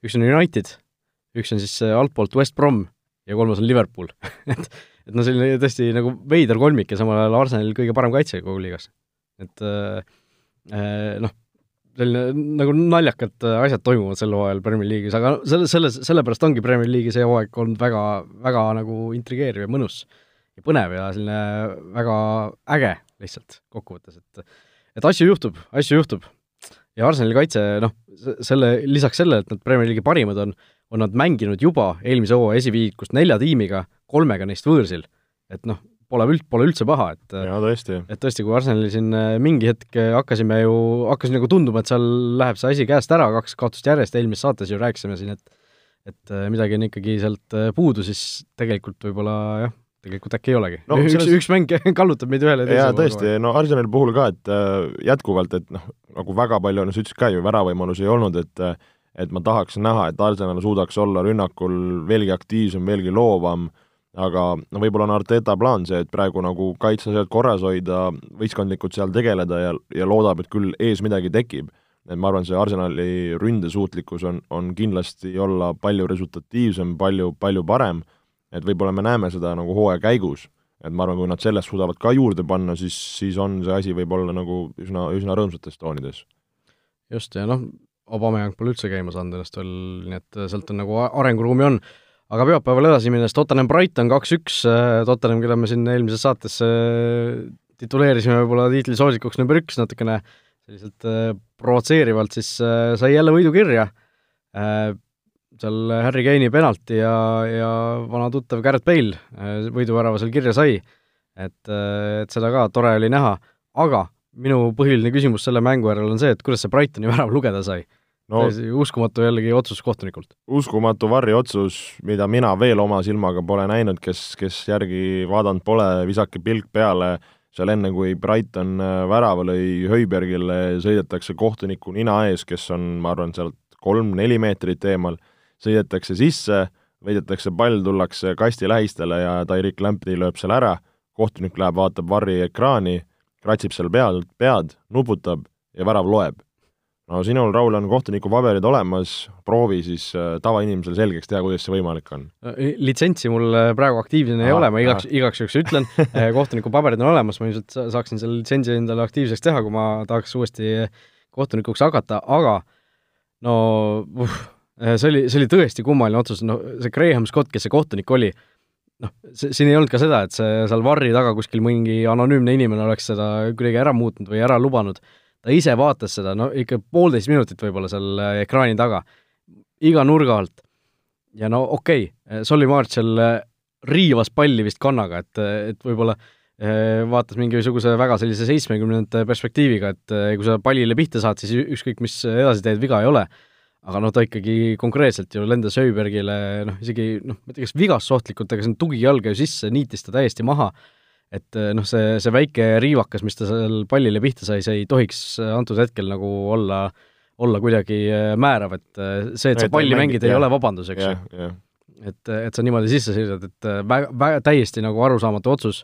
üks on United, üks on siis äh, altpoolt West Brom ja kolmas on Liverpool et, et no selline tõesti nagu veider kolmik ja samal ajal Arsenalil kõige parem kaitse kogu liigas. et äh, äh, noh, selline nagu naljakad asjad toimuvad sel hooajal Premier League'is, aga selle, selles, sellepärast ongi Premier League'i see hooaeg olnud väga, väga nagu intrigeeriv ja mõnus ja põnev ja selline väga äge lihtsalt kokkuvõttes, et et asju juhtub, asju juhtub. ja Arsenali kaitse, noh, selle, lisaks sellele, et nad Premier League'i parimad on, on nad mänginud juba eelmise hooaja esiviikust nelja tiimiga, kolmega neist võõrsil. et noh, pole üld-, pole üldse paha, et jaa, tõesti. et tõesti, kui Arsenalil siin äh, mingi hetk hakkasime ju, hakkas nagu tunduma, et seal läheb see asi käest ära, kaks kaotust järjest, eelmises saates ju rääkisime siin, et et äh, midagi on ikkagi sealt äh, puudu, siis tegelikult võib-olla jah, tegelikult äkki ei olegi no,. üks selles..., üks mäng kallutab meid ühele teisele. jaa, tõesti, no Arsenali puhul ka, et äh, jätkuvalt, et noh, nagu väga palju, no sa ütlesid ka ju, väravõimalusi ei olnud, et äh, et ma tahaks näha, et Arsenal suudaks olla rünnakul veelgi aktiivsem, veelgi loovam, aga no võib-olla on Arteta plaan see, et praegu nagu kaitseasjad korras hoida, võistkondlikult seal tegeleda ja, ja loodab, et küll ees midagi tekib. et ma arvan, see Arsenali ründesuutlikkus on, on kindlasti olla palju resultatiivsem, palju, palju parem et võib-olla me näeme seda nagu hooaja käigus, et ma arvan, kui nad sellest suudavad ka juurde panna, siis, siis on see asi võib-olla nagu üsna, üsna rõõmsates toonides. just, ja noh, Aubameyang pole üldse käima saanud ennast veel, nii et sealt on nagu arenguruumi on, aga pühapäeval edasi minnes Tottenham Brighton kaks-üks, Tottenham, kelle me siin eelmises saates äh, tituleerisime võib-olla tiitlisoosikuks number üks natukene selliselt äh, provotseerivalt, siis äh, sai jälle võidu kirja seal Harry Kane'i penalti ja, ja vana tuttav Garrett Bale äh, võiduvärava seal kirja sai. et, äh, et seda ka tore oli näha, aga minu põhiline küsimus selle mängu järel on see, et kuidas see Brightoni värav lugeda sai. no uskumatu jällegi otsus kohtunikult. uskumatu varriotsus, mida mina veel oma silmaga pole näinud, kes, kes järgi vaadanud pole, visake pilk peale, seal enne, kui Brighton äh, värava lõi Höibergile, sõidetakse kohtuniku nina ees, kes on, ma arvan, sealt kolm-neli meetrit eemal, sõidetakse sisse, võidetakse pall, tullakse kasti lähistele ja Tairik Lamptey lööb selle ära, kohtunik läheb, vaatab varri ekraani, kratsib seal pealt pead, nuputab ja värav loeb. No sinul, Raul, on kohtuniku paberid olemas, proovi siis äh, tavainimesele selgeks teha, kuidas see võimalik on. litsentsi mul äh, praegu aktiivne ei ole, ma igaks, igaks juhuks ütlen äh, kohtuniku paberid on olemas, ma ilmselt saaksin selle litsentsi endale aktiivseks teha, kui ma tahaks uuesti kohtunikuks hakata, aga no uh, see oli, see oli tõesti kummaline otsus, no see Graham Scott, kes see kohtunik oli, noh, siin ei olnud ka seda, et see seal varri taga kuskil mingi anonüümne inimene oleks seda kuidagi ära muutnud või ära lubanud ta ise vaatas seda, no ikka poolteist minutit võib-olla seal äh, ekraani taga, iga nurga alt. ja no okei okay,, Solly Marshall äh, riivas palli vist kannaga, et, et võib-olla äh, vaatas mingisuguse väga sellise seitsmekümnendate perspektiiviga, et kui sa pallile pihta saad, siis ükskõik, mis edasi teed, viga ei ole. Aga no ta ikkagi konkreetselt ju lendas Öibergile, noh, isegi noh, ma ei tea, kas vigasohtlikult, aga see on tugijalg ju sisse, niitis ta täiesti maha. Et eh, noh, see, see väike riivakas, mis ta seal pallile pihta sai, see ei tohiks eh, antud hetkel nagu olla, olla kuidagi eh, määrav, et see, et sa palli mängid, ei ole vabandus, eks ju. et, et sa niimoodi sisse sõidad, et väga, väga täiesti nagu arusaamatu otsus,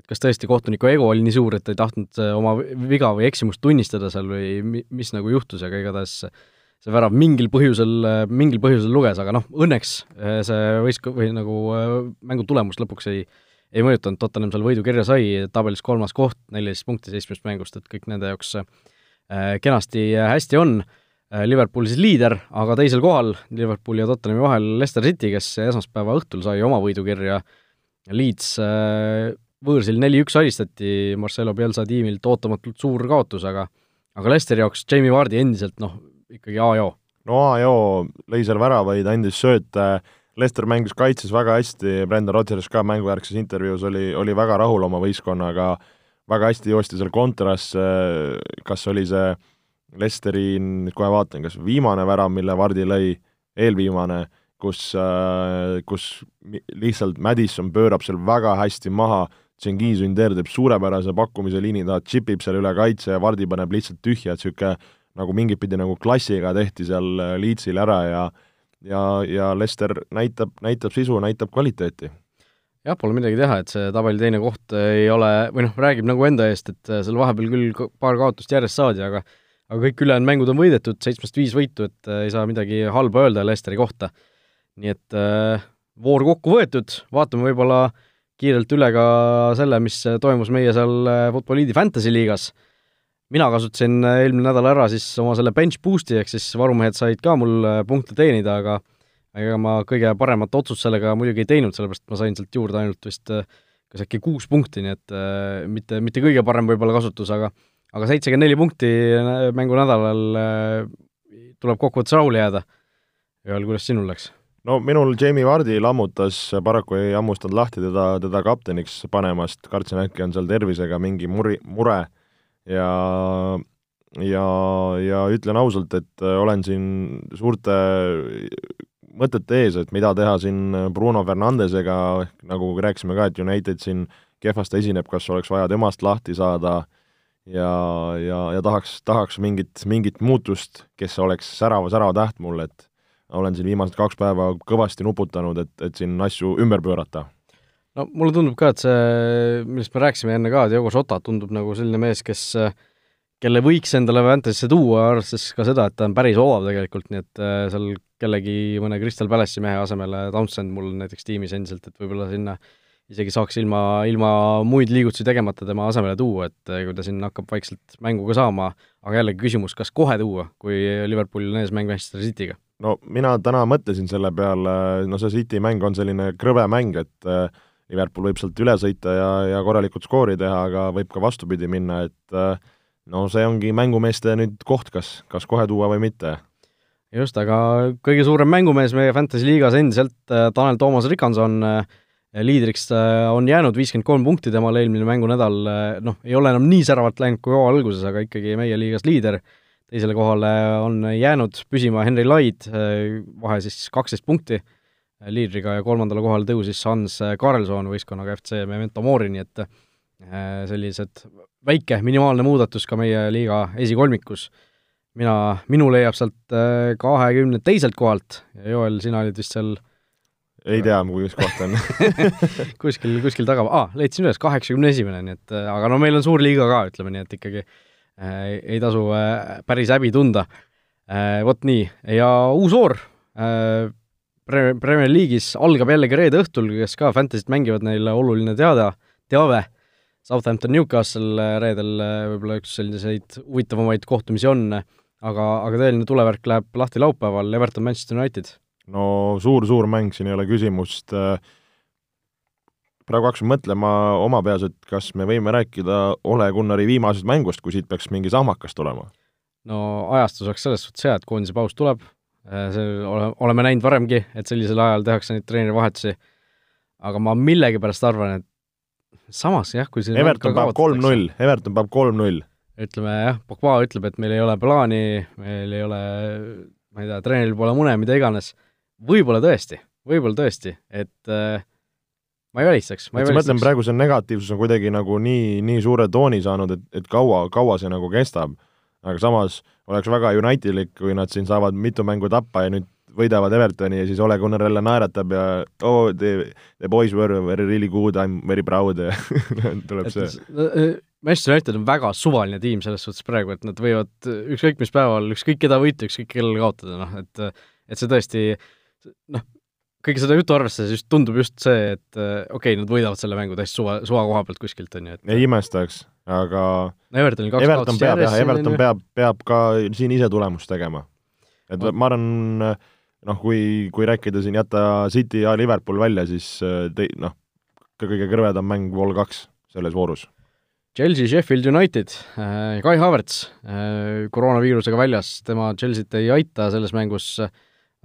et kas tõesti kohtuniku ego oli nii suur, et ta ei tahtnud oma viga või eksimust tunnistada seal või mi-, mis nagu juhtus, aga igatahes see värav mingil põhjusel, mingil põhjusel luges, aga noh, õnneks see võistkond või nagu mängu tulemus lõpuks ei ei mõjutanud, Tottenham seal võidu kirja sai, tabelis kolmas koht, neliteist punkti seitsmest mängust, et kõik nende jaoks äh, kenasti hästi on. Liverpool siis liider, aga teisel kohal Liverpooli ja Tottenhami vahel Leicester City, kes esmaspäeva õhtul sai oma võidu kirja. Leeds võõrsil neli-üks alistati Marcelo Pielsa tiimilt ootamatult suur kaotus, aga aga Leicesteri jaoks Jamie Vardi endiselt noh, ikkagi A ja O. no A ja O, lõi seal väravaid, andis sööte äh,, Lester mängis kaitses väga hästi, Brendan Rodgers ka mängujärgses intervjuus oli, oli väga rahul oma võistkonnaga, väga hästi joostis seal kontrasse, kas oli see Lesteri, nüüd kohe vaatan, kas viimane värav, mille Vardi lõi, eelviimane, kus, kus lihtsalt Madison pöörab seal väga hästi maha, Cengiz Ünder teeb suurepärase pakkumise liini taha, tšipib seal üle kaitse ja Vardi paneb lihtsalt tühja, et niisugune nagu mingit pidi nagu klassiga tehti seal Leedsil ära ja ja, ja Lester näitab, näitab sisu, näitab kvaliteeti. jah, pole midagi teha, et see tabeli teine koht ei ole, või noh, räägib nagu enda eest, et seal vahepeal küll paar kaotust järjest saadi, aga aga kõik ülejäänud mängud on võidetud, seitsmest viis võitu, et ei saa midagi halba öelda Lesteri kohta. nii et äh, voor kokku võetud, vaatame võib-olla kiirelt üle ka selle, mis toimus meie seal Futboliidi Fantasy liigas äh, mina kasutasin äh, eelmine nädal ära siis oma selle bench boost'i, ehk siis varumehed said ka mul äh, punkte teenida, aga ega ma kõige paremat otsust sellega muidugi ei teinud, sellepärast ma sain sealt juurde ainult vist äh, kas äkki kuus punkti, nii et äh, mitte, mitte kõige parem võib-olla kasutus, aga aga seitsekümmend neli punkti mängunädalal äh, tuleb kokkuvõttes rahule jääda. Joel, kuidas sinul läks? no minul Jamie Vardi lammutas, paraku ei hammustanud lahti teda, teda kapteniks panemast, kartsin äkki on seal tervisega mingi muri, mure ja ja, ja ütlen ausalt, et äh, olen siin suurte mõtete ees, et mida teha siin Bruno Fernandesega, nagu rääkisime ka, et United siin kehvasti esineb, kas oleks vaja temast lahti saada ja, ja, ja tahaks, tahaks mingit, mingit muutust, kes oleks särava, särava täht mul, et olen siin viimased kaks päeva kõvasti nuputanud, et, et siin asju ümber pöörata no mulle tundub ka, et see, millest me rääkisime enne ka, Diogo Jota tundub nagu selline mees, kes kelle võiks endale Fantasy'sse tuua, arvestades ka seda, et ta on päris odav tegelikult, nii et äh, seal kellegi mõne Crystal Palace'i mehe asemele, Townsend mul näiteks tiimis endiselt, et võib-olla sinna isegi saaks ilma, ilma muid liigutusi tegemata tema asemele tuua, et äh, kui ta siin hakkab vaikselt mängu ka saama, aga jällegi küsimus, kas kohe tuua, kui Liverpoolil on ees mäng Manchester City'ga? no mina täna mõtlesin selle peale, no see City mäng on selline krõbe mäng, et äh, Liverpool võib sealt üle sõita ja, ja korralikult skoori teha, aga võib ka vastupidi minna, et äh, no see ongi mängumeeste nüüd koht, kas, kas kohe tuua või mitte. just, aga kõige suurem mängumees meie Fantasy liigas endiselt, äh, Tanel Toomas Rikanson, äh, liidriks on jäänud viiskümmend kolm punkti temal eelmine mängunädal, noh, ei ole enam nii säravalt läinud kui hooaja alguses, aga ikkagi meie liigas liider, teisele kohale on jäänud püsima Henry Laid, vahe siis kaksteist punkti liidriga ja kolmandale kohale tõusis Hans Karlsson võistkonnaga FC Memento Mori, nii et sellised väike minimaalne muudatus ka meie liiga esikolmikus. mina, minu leiab sealt kahekümne teiselt kohalt ja Joel, sina olid vist seal ei tea, kus koht on kuskil, kuskil taga, aa, leidsin üles, kaheksakümne esimene, nii et aga no meil on suur liiga ka, ütleme nii, et ikkagi äh, ei tasu äh, päris häbi tunda äh,. Vot nii, ja uus voor äh, Pre-, Premier League'is algab jällegi reede õhtul, kes ka Fantasy't mängivad, neile oluline teada, teave, Southampton Newcastle äh, reedel äh, võib-olla üks selliseid huvitavamaid kohtumisi on, aga, aga tõeline tulevärk läheb lahti laupäeval, Everton Manchester United. No suur-suur mäng, siin ei ole küsimust, praegu hakkasin mõtlema oma peas, et kas me võime rääkida Ole Gunnari viimasest mängust, kui siit peaks mingi sahmakas tulema? no ajastus oleks selles suhtes hea, et koondise paus tuleb, see ole, oleme näinud varemgi, et sellisel ajal tehakse neid treenerivahetusi, aga ma millegipärast arvan, et samas jah, kui siin Everton peab kolm-null, Everton peab kolm-null. ütleme jah, Pogba ütleb, et meil ei ole plaani, meil ei ole, ma ei tea, treeneril pole mune, mida iganes võib-olla tõesti, võib-olla tõesti, et äh, ma ei välistaks, ma ei välistaks. mõtlen, praegu see negatiivsus on kuidagi nagu nii, nii suure tooni saanud, et, et kaua, kaua see nagu kestab. aga samas oleks väga Unitedlik, kui nad siin saavad mitu mängu tappa ja nüüd võidavad Evertoni ja siis Ole Gunnar jälle naeratab ja oh, the, the boys were very really good, I am very proud ja tuleb see. Äh, Manchester United on väga suvaline tiim selles suhtes praegu, et nad võivad ükskõik mis päeval, ükskõik keda võita, ükskõik kellele kaotada, noh et et see tõesti noh, kõike seda juttu arvestades just tundub just see, et okei okay,, nad võidavad selle mängu täiesti suva, suva koha pealt kuskilt, on ju, et ei imestaks, aga no Evertonil kaks Everton peab jah, Everton peab, peab ka siin ise tulemust tegema. et ma, ma arvan, noh, kui, kui rääkida siin, jätta City ja Liverpool välja, siis äh, te-, noh, kõige kõrvedam mäng Vol kaks selles voorus. Chelsea, Sheffield United, äh, Kai Havertz koroonaviirusega väljas, tema Chelsea't ei aita selles mängus äh,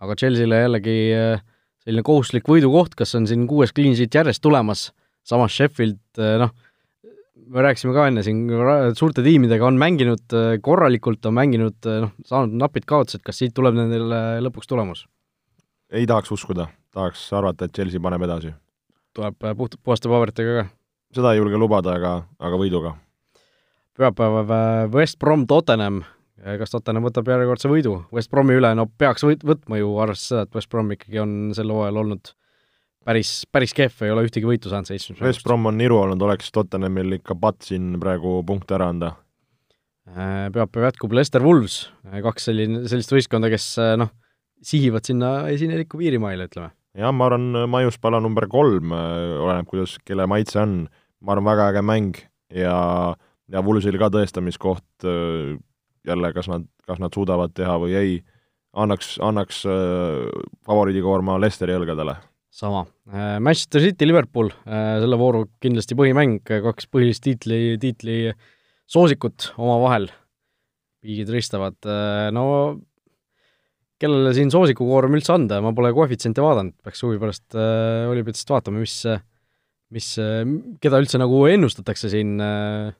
aga Chelsea'le jällegi äh, selline kohustuslik võidukoht, kas on siin kuues clean sheet järjest tulemas, samas Sheffield äh, noh, me rääkisime ka enne siin, suurte tiimidega on mänginud äh, korralikult, on mänginud noh, saanud napid kaotused, kas siit tuleb nendel lõpuks tulemus? ei tahaks uskuda, tahaks arvata, et Chelsea paneb edasi. tuleb puht, puhaste paberitega ka? seda ei julge lubada, aga, aga võiduga. pühapäeval West Brom Tottenham kas Tottenham võtab järjekordse võidu West Bromi üle, no peaks võt-, võtma ju, arvestades seda, et West Brom ikkagi on sel hooajal olnud päris, päris kehv, ei ole ühtegi võitu saanud seitsmest mängust. West Brom on niru olnud, oleks Tottenhamil ikka patt siin praegu punkte ära anda. Äh, pühapäev jätkub Lester Wolves, äh, kaks selline, sellist võistkonda, kes äh, noh, sihivad sinna esineliku piirimaile, ütleme. jah, ma arvan, maiuspala number kolm, oleneb, kuidas, kelle maitse on, ma arvan, väga äge mäng ja ja Wolvesil ka tõestamiskoht jälle, kas nad, kas nad suudavad teha või ei, annaks, annaks favoriidikoorma Lesteri õlgadele. Sama. Äh, Manchester City, Liverpool, äh, selle vooru kindlasti põhimäng, kaks põhilist tiitli, tiitli soosikut omavahel, piigid ristavad, no kellele siin soosikukoorm üldse anda, ma pole koefitsiente vaadanud, peaks huvi pärast äh, Olipetist vaatama, mis mis, keda üldse nagu ennustatakse siin äh,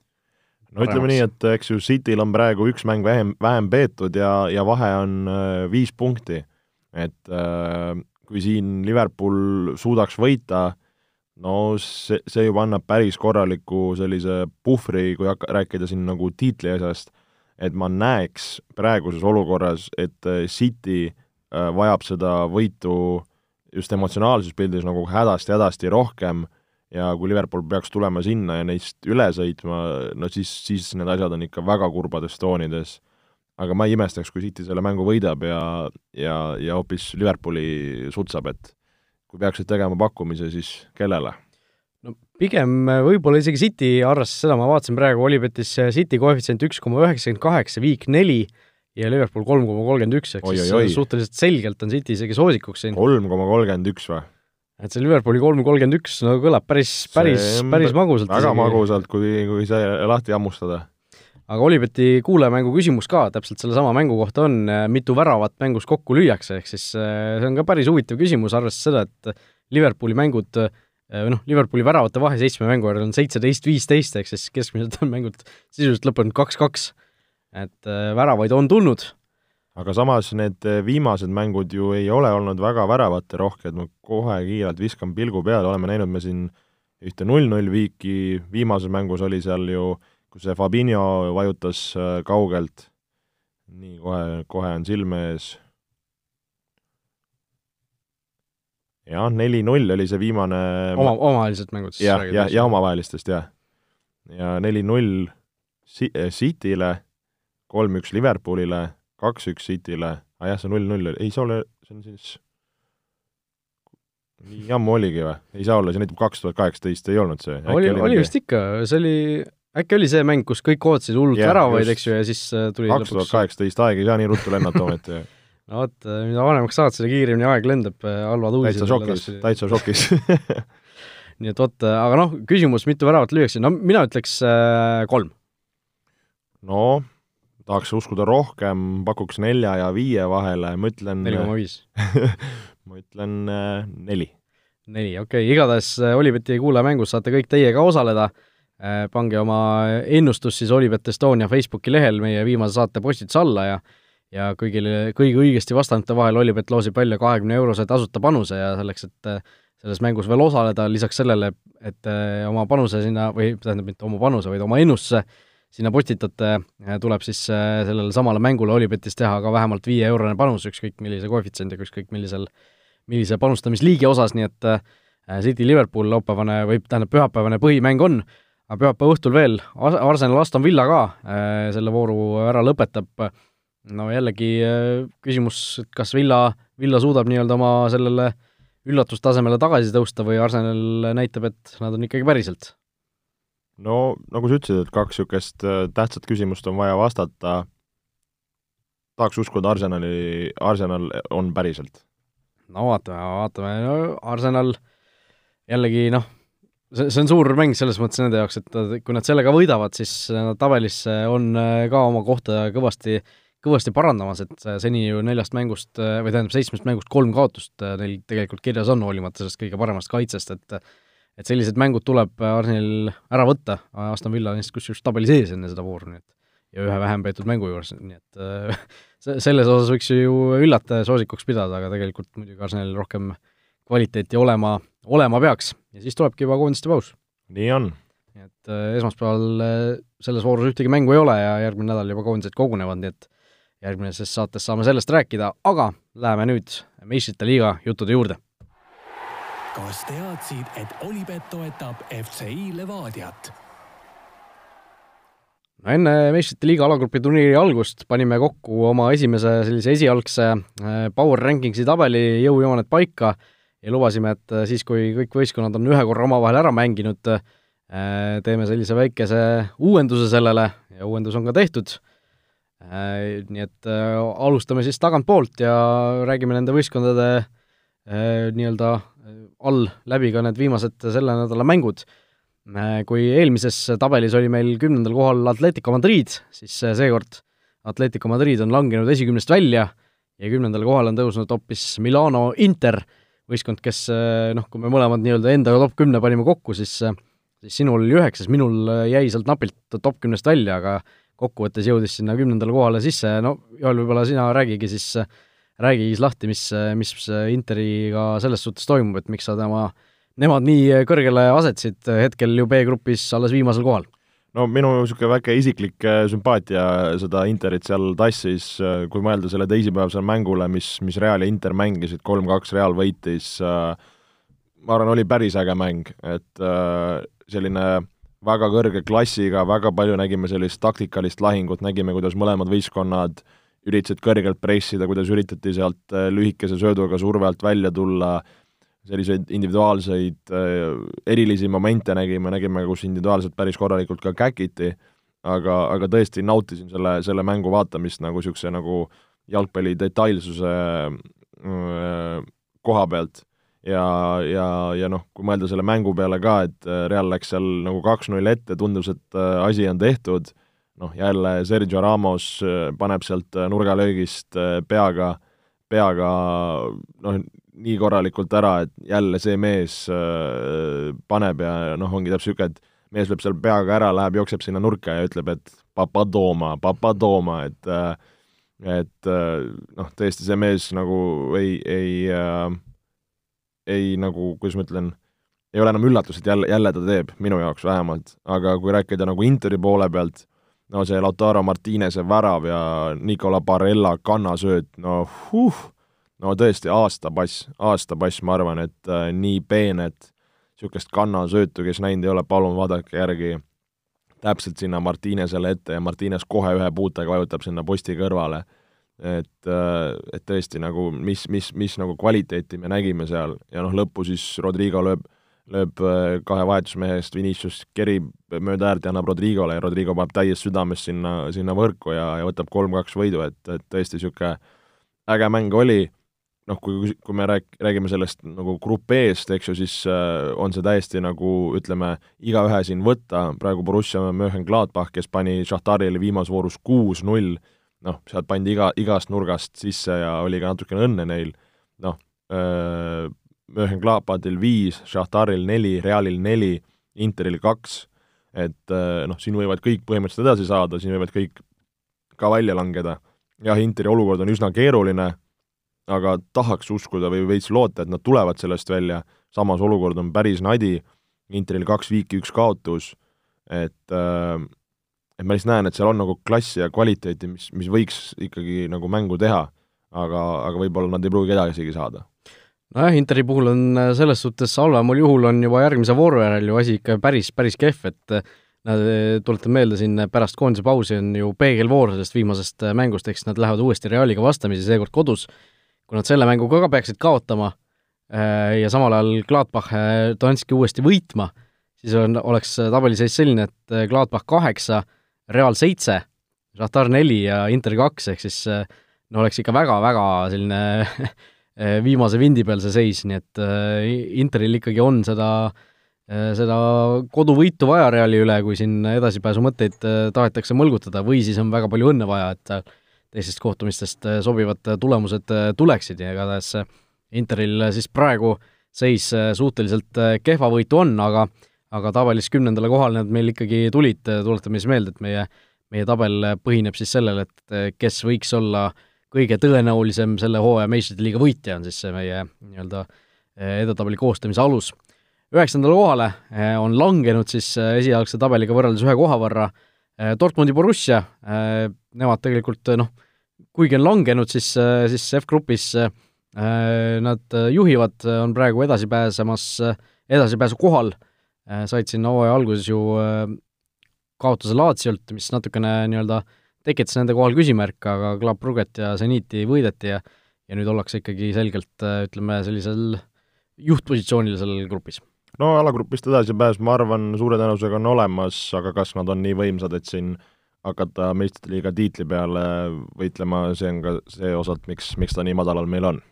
no ütleme nii, et eks ju Cityl on praegu üks mäng vähem, vähem peetud ja, ja vahe on äh, viis punkti. et äh, kui siin Liverpool suudaks võita, no see, see juba annab päris korraliku sellise puhvri, kui hakka-, rääkida siin nagu tiitli asjast, et ma näeks praeguses olukorras, et äh, City äh, vajab seda võitu just emotsionaalses pildis nagu hädasti-hädasti rohkem ja kui Liverpool peaks tulema sinna ja neist üle sõitma, no siis, siis need asjad on ikka väga kurbades toonides. Aga ma ei imestaks, kui City selle mängu võidab ja, ja, ja hoopis Liverpooli sutsab, et kui peaksid tegema pakkumise, siis kellele? no pigem võib-olla isegi City arvestas seda, ma vaatasin praegu Olipetis City koefitsient üks koma üheksakümmend kaheksa, viik neli ja Liverpool kolm koma kolmkümmend üks, ehk siis suhteliselt selgelt on City isegi soosikuks siin. kolm koma kolmkümmend üks või? et see Liverpooli kolm kolmkümmend üks no kõlab päris, päris, päris magusalt. väga isegi. magusalt, kui, kui see lahti hammustada. Aga Olibeti kuulajamängu küsimus ka täpselt sellesama mängu kohta on, mitu väravat mängus kokku lüüakse, ehk siis eh, see on ka päris huvitav küsimus, arvestades seda, et Liverpooli mängud või noh, Liverpooli väravate vahe seitsme mängu järel on seitseteist, viisteist, ehk siis keskmiselt on mängud sisuliselt lõppenud kaks-kaks. et väravaid on tulnud. aga samas need viimased mängud ju ei ole olnud väga väravaterohked, ma kohe kiirelt viskan pilgu peale, oleme näinud me siin ühte null-null viiki, viimases mängus oli seal ju, kus see Fabinho vajutas kaugelt, nii, kohe, kohe on silme ees jah, neli-null oli see viimane oma, omavahelised mängud siis? jah, jah, ja omavahelistest, jah. ja neli-null eh, Cityle, kolm-üks Liverpoolile, kaks-üks Cityle, aa ah, jah, see null-null oli, ei saa olla, see on siis nii ammu oligi või? ei saa olla, see näitab kaks tuhat kaheksateist, ei olnud see? oli, oli, oli vist ikka, see oli, äkki oli see mäng, kus kõik ootasid hullult väravaid, eks ju, ja siis äh, tuli kaks tuhat kaheksateist, aeg ei saa nii ruttu lennata ometi no vot, äh, mida vanemaks saad, seda kiiremini aeg lendab, äh, halvad uudised täitsa šokis, täitsa šokis nii et vot, aga noh, küsimus, mitu väravat lüüakse, no mina ütleks äh, kolm. no tahaks uskuda rohkem, pakuks nelja ja viie vahele, ma ütlen neli koma viis. ma ütlen äh, neli. neli, okei okay., igatahes Olibeti kuulajamängus saate kõik teie ka osaleda äh,, pange oma ennustus siis Olibet Estonia Facebooki lehel meie viimase saate postituse alla ja ja kõigile, kõigi õigesti vastanute vahel Olipet loosib välja kahekümne eurose tasuta panuse ja selleks, et äh, selles mängus veel osaleda, lisaks sellele, et äh, oma panuse sinna, või tähendab, mitte oma panuse, vaid oma ennustuse sinna postitate, äh, tuleb siis sellele samale mängule Olipetis teha ka vähemalt viie-eurone panus, ükskõik millise koefitsiendiga, ükskõik millisel, millise panustamisliigi osas, nii et City Liverpool laupäevane või tähendab, pühapäevane põhimäng on, aga pühapäeva õhtul veel Arsenal Aston Villa ka selle vooru ära lõpetab no jällegi äh, küsimus, et kas Villa, Villa suudab nii-öelda oma sellele üllatustasemele tagasi tõusta või Arsenal näitab, et nad on ikkagi päriselt? no nagu sa ütlesid, et kaks niisugust äh, tähtsat küsimust on vaja vastata, tahaks uskuda, Arsenali, Arsenal on päriselt. no vaatame, vaatame, no Arsenal jällegi noh, see, see on suur mäng selles mõttes nende jaoks, et kui nad sellega võidavad, siis nad tabelisse on äh, ka oma kohta kõvasti äh, kõvasti parandamas, et seni ju neljast mängust või tähendab, seitsmest mängust kolm kaotust äh, neil tegelikult kirjas on, hoolimata sellest kõige paremast kaitsest, et et sellised mängud tuleb Arsenalil ära võtta, Aston Villa on lihtsalt kusjuures tabelis ees enne seda vooru, nii et ja ühe vähem peetud mängu juures, nii et äh, selles osas võiks ju üllataja soosikuks pidada, aga tegelikult muidugi Arsenalil rohkem kvaliteeti olema, olema peaks ja siis tulebki juba koondiste paus. nii on. nii et äh, esmaspäeval selles voorus ühtegi mängu ei ole ja järgmine nädal juba koondised kogunevad, nii et järgmises saates saame sellest rääkida, aga läheme nüüd meistrite liiga juttude juurde. kas teadsid, et Olipet toetab FCI Levadiat? no enne meistrite liiga alagrupi turniiri algust panime kokku oma esimese sellise esialgse äh, power rankingsi tabeli jõujooned paika ja lubasime, et äh, siis, kui kõik võistkonnad on ühe korra omavahel ära mänginud, äh, teeme sellise väikese uuenduse sellele ja uuendus on ka tehtud Äh, nii et alustame siis tagantpoolt ja räägime nende võistkondade nii-öelda all läbi ka need viimased selle nädala mängud. Kui eelmises tabelis oli meil kümnendal kohal Atletico Madrid, siis seekord Atletico Madrid on langenud esikümnest välja ja kümnendale kohale on tõusnud hoopis Milano Inter, võistkond, kes noh, kui me mõlemad nii-öelda enda top kümne panime kokku, siis siis sinul oli üheksas, minul jäi sealt napilt top kümnest välja, aga kokkuvõttes jõudis sinna kümnendale kohale sisse, no Joel, võib-olla sina räägigi siis, räägi siis lahti, mis, mis Interiga selles suhtes toimub, et miks sa tema, nemad nii kõrgele asetsid, hetkel ju B-grupis alles viimasel kohal? No minu niisugune väike isiklik äh, sümpaatia seda Interit seal tassis, äh, kui mõelda selle teisipäevasele mängule, mis, mis Real ja Inter mängisid, kolm-kaks Real võitis, äh, ma arvan, oli päris äge mäng, et selline väga kõrge klassiga, väga palju nägime sellist taktikalist lahingut, nägime, kuidas mõlemad võistkonnad üritasid kõrgelt pressida, kuidas üritati sealt lühikese sööduga surve alt välja tulla, selliseid individuaalseid äh, erilisi momente nägime, nägime, kus individuaalselt päris korralikult ka käkiti, aga, aga tõesti nautisin selle, selle mängu vaatamist nagu niisuguse nagu jalgpalli detailsuse äh, koha pealt. Ja, ja, ja noh, kui mõelda selle mängu peale ka, et äh, Real läks seal nagu kaks-null ette, tundus, et asi on tehtud, noh jälle Sergio Ramos paneb sealt nurgalöögist peaga, peaga noh, nii korralikult ära, et jälle see mees paneb ja noh, ongi täpselt niisugune, et mees lööb seal peaga ära, läheb, jookseb sinna nurka ja ütleb, et papadooma, papadooma, et et noh, tõesti see mees nagu ei, ei äh, ei nagu, kuidas ma ütlen, ei ole enam üllatus, et jälle, jälle ta teeb, minu jaoks vähemalt, aga kui rääkida nagu Interi poole pealt, no see Lautaro Martinese värav ja Nicola Barella kannasööt, no huh, no tõesti aastapass, aastapass, ma arvan, et äh, nii peenet niisugust kannasöötu, kes näinud ei ole, palun vaadake järgi täpselt sinna Martinesele ette ja Martines kohe ühe puutega vajutab sinna posti kõrvale. Et, äh, et tõesti nagu mis, mis, mis nagu kvaliteeti me nägime seal ja noh, lõppu siis Rodrigo lööb, lööb äh, kahe vahetusmehe eest, Vinicius kerib mööda äärt ja annab Rodrigole ja Rodrigo paneb täiest südamest sinna, sinna võrku ja, ja võtab kolm-kaks võidu, et, et tõesti niisugune äge mäng oli, noh, kui, kui me rääk-, räägime sellest nagu grupp E-st, eks ju, siis äh, on see täiesti nagu ütleme, igaühe siin võtta, praegu Borussia Mönchengladbach, kes pani Šahtarile viimases voorus kuus-null, noh, sealt pandi iga, igast nurgast sisse ja oli ka natukene õnne neil, noh, Mönchengladbachil viis, Šahtaril neli, Realil neli, Interil kaks, et noh, siin võivad kõik põhimõtteliselt edasi saada, siin võivad kõik ka välja langeda. jah, Interi olukord on üsna keeruline, aga tahaks uskuda või veits loota, et nad tulevad sellest välja, samas olukord on päris nadi, Interil kaks viiki, üks kaotus, et äh, et ma lihtsalt näen, et seal on nagu klassi ja kvaliteeti, mis, mis võiks ikkagi nagu mängu teha, aga, aga võib-olla nad ei pruugi edasigi saada. Nojah, Interi puhul on äh, selles suhtes halvemal juhul on juba järgmise vooru järel ju asi ikka päris, päris kehv, et äh, nad, äh, tuletan meelde, siin pärast koondise pausi on ju peegelvoor sellest viimasest mängust, ehk siis nad lähevad uuesti Realiga vastamisi, seekord kodus. kui nad selle mängu ka peaksid kaotama ja samal ajal Gladbach Donetski uuesti võitma, siis on, oleks tabeliseis selline, et Gladbach kaheksa, Real seitse, Šahtar neli ja Inter kaks, ehk siis no oleks ikka väga-väga selline viimase vindi peal see seis, nii et eh, Interil ikkagi on seda, seda koduvõitu vaja Reali üle, kui siin edasipääsu mõtteid tahetakse mõlgutada, või siis on väga palju õnne vaja, et teistest kohtumistest sobivad tulemused tuleksid ja igatahes Interil siis praegu seis suhteliselt kehva võitu on, aga aga tabelis kümnendale kohale nad meil ikkagi tulid, tuletame siis meelde, et meie, meie tabel põhineb siis sellel, et kes võiks olla kõige tõenäolisem selle hooaja meistrite liiga võitja, on siis see meie nii-öelda eh, edetabeli koostamise alus. üheksandale kohale eh, on langenud siis eh, esialgse tabeliga võrreldes ühe koha võrra Dortmundi Borussia, nemad tegelikult noh, kuigi on langenud, siis, siis F-grupis nad juhivad, on praegu edasi pääsemas, edasipääsu kohal Äh, said siin hooaja alguses ju äh, kaotuse Laatsiolt, mis natukene nii-öelda tekitas nende kohal küsimärke, aga Club Brugget ja Zeniti võideti ja ja nüüd ollakse ikkagi selgelt, ütleme, sellisel juhtpositsioonil seal grupis. no alagrupist edasipääs, ma arvan, suure tõenäosusega on olemas, aga kas nad on nii võimsad, et siin hakata meistrite liiga tiitli peale võitlema, see on ka see osalt, miks, miks ta nii madalal meil on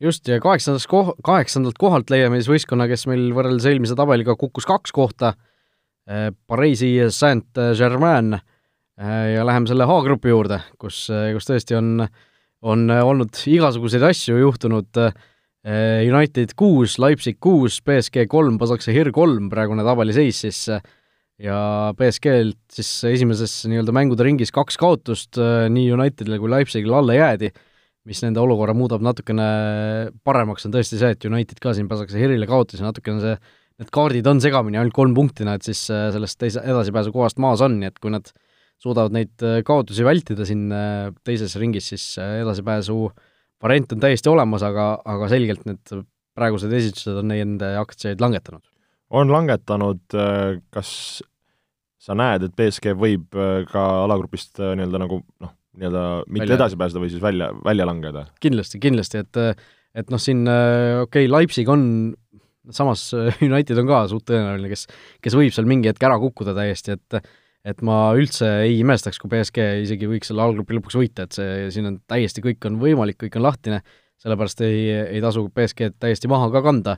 just, ja kaheksandast koh-, kaheksandalt kohalt leiame siis võistkonna, kes meil võrreldes eelmise tabeliga kukkus kaks kohta, Pariisi Saint-Germain ja läheme selle H-grupi juurde, kus, eh, kus tõesti on, on olnud igasuguseid asju juhtunud, United kuus, Leipzig kuus, BSG kolm, Basaksehir kolm, praegune tabeliseis siis, ja BSG-lt siis esimeses nii-öelda mängude ringis kaks kaotust, nii Unitedile kui Leipzigile alla jäädi mis nende olukorra muudab natukene paremaks, on tõesti see, et United ka siin pasakse Hirile kaotas ja natukene see, need kaardid on segamini, ainult kolm punkti nad siis äh, sellest teise, edasipääsu kohast maas on, nii et kui nad suudavad neid äh, kaotusi vältida siin äh, teises ringis, siis edasipääsu variant on täiesti olemas, aga, aga selgelt need praegused esitused on nende aktsiaid langetanud. on langetanud, kas sa näed, et BSG võib ka alagrupist nii-öelda nagu noh, nii-öelda mitte välja. edasi pääseda või siis välja, välja langeda? kindlasti, kindlasti, et et noh, siin okei okay,, Leipzig on, samas United on ka suht tõenäoline, kes, kes võib seal mingi hetk ära kukkuda täiesti, et et ma üldse ei imestaks, kui BSG isegi võiks selle allgrupi lõpuks võita, et see, siin on täiesti, kõik on võimalik, kõik on lahtine, sellepärast ei, ei tasu BSG-d täiesti maha ka kanda,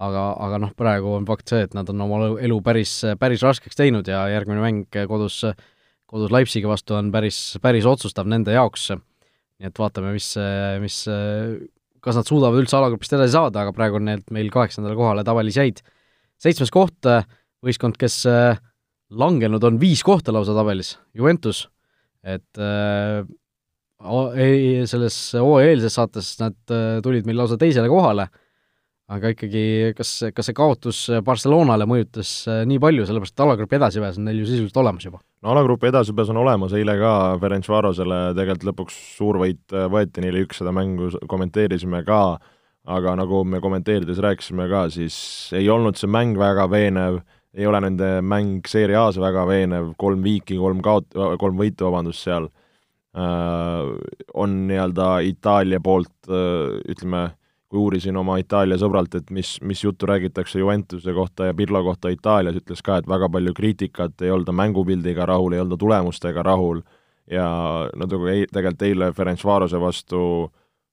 aga, aga noh, praegu on fakt see, et nad on oma elu päris, päris raskeks teinud ja järgmine mäng kodus äh, kodus Leipzigi vastu on päris, päris otsustav nende jaoks, nii et vaatame, mis, mis, kas nad suudavad üldse alagrupist edasi saada, aga praegu on need meil kaheksandale kohale tabelis jäid. seitsmes koht, võistkond, kes langenud on viis kohta lausa tabelis, Juventus, et äh, ei, selles hooaja eelses saates nad tulid meil lausa teisele kohale, aga ikkagi, kas, kas see kaotus Barcelonale mõjutas nii palju, sellepärast et alagrupi edasipääs on neil ju sisuliselt olemas juba? no alagrupi edasipääs on olemas, eile ka Ferencvarosele tegelikult lõpuks suur võit võeti, neile üks seda mängu kommenteerisime ka, aga nagu me kommenteerides rääkisime ka, siis ei olnud see mäng väga veenev, ei ole nende mäng Serie A-s väga veenev, kolm viiki, kolm kaot-, kolm võitu, vabandust, seal. Äh, on nii-öelda Itaalia poolt äh, ütleme, kui uurisin oma Itaalia sõbralt, et mis, mis juttu räägitakse Juventuse kohta ja Pirlo kohta Itaalias, ütles ka, et väga palju kriitikat, ei olda mängupildiga rahul, ei olda tulemustega rahul ja no tegelikult eile Ferencvarose vastu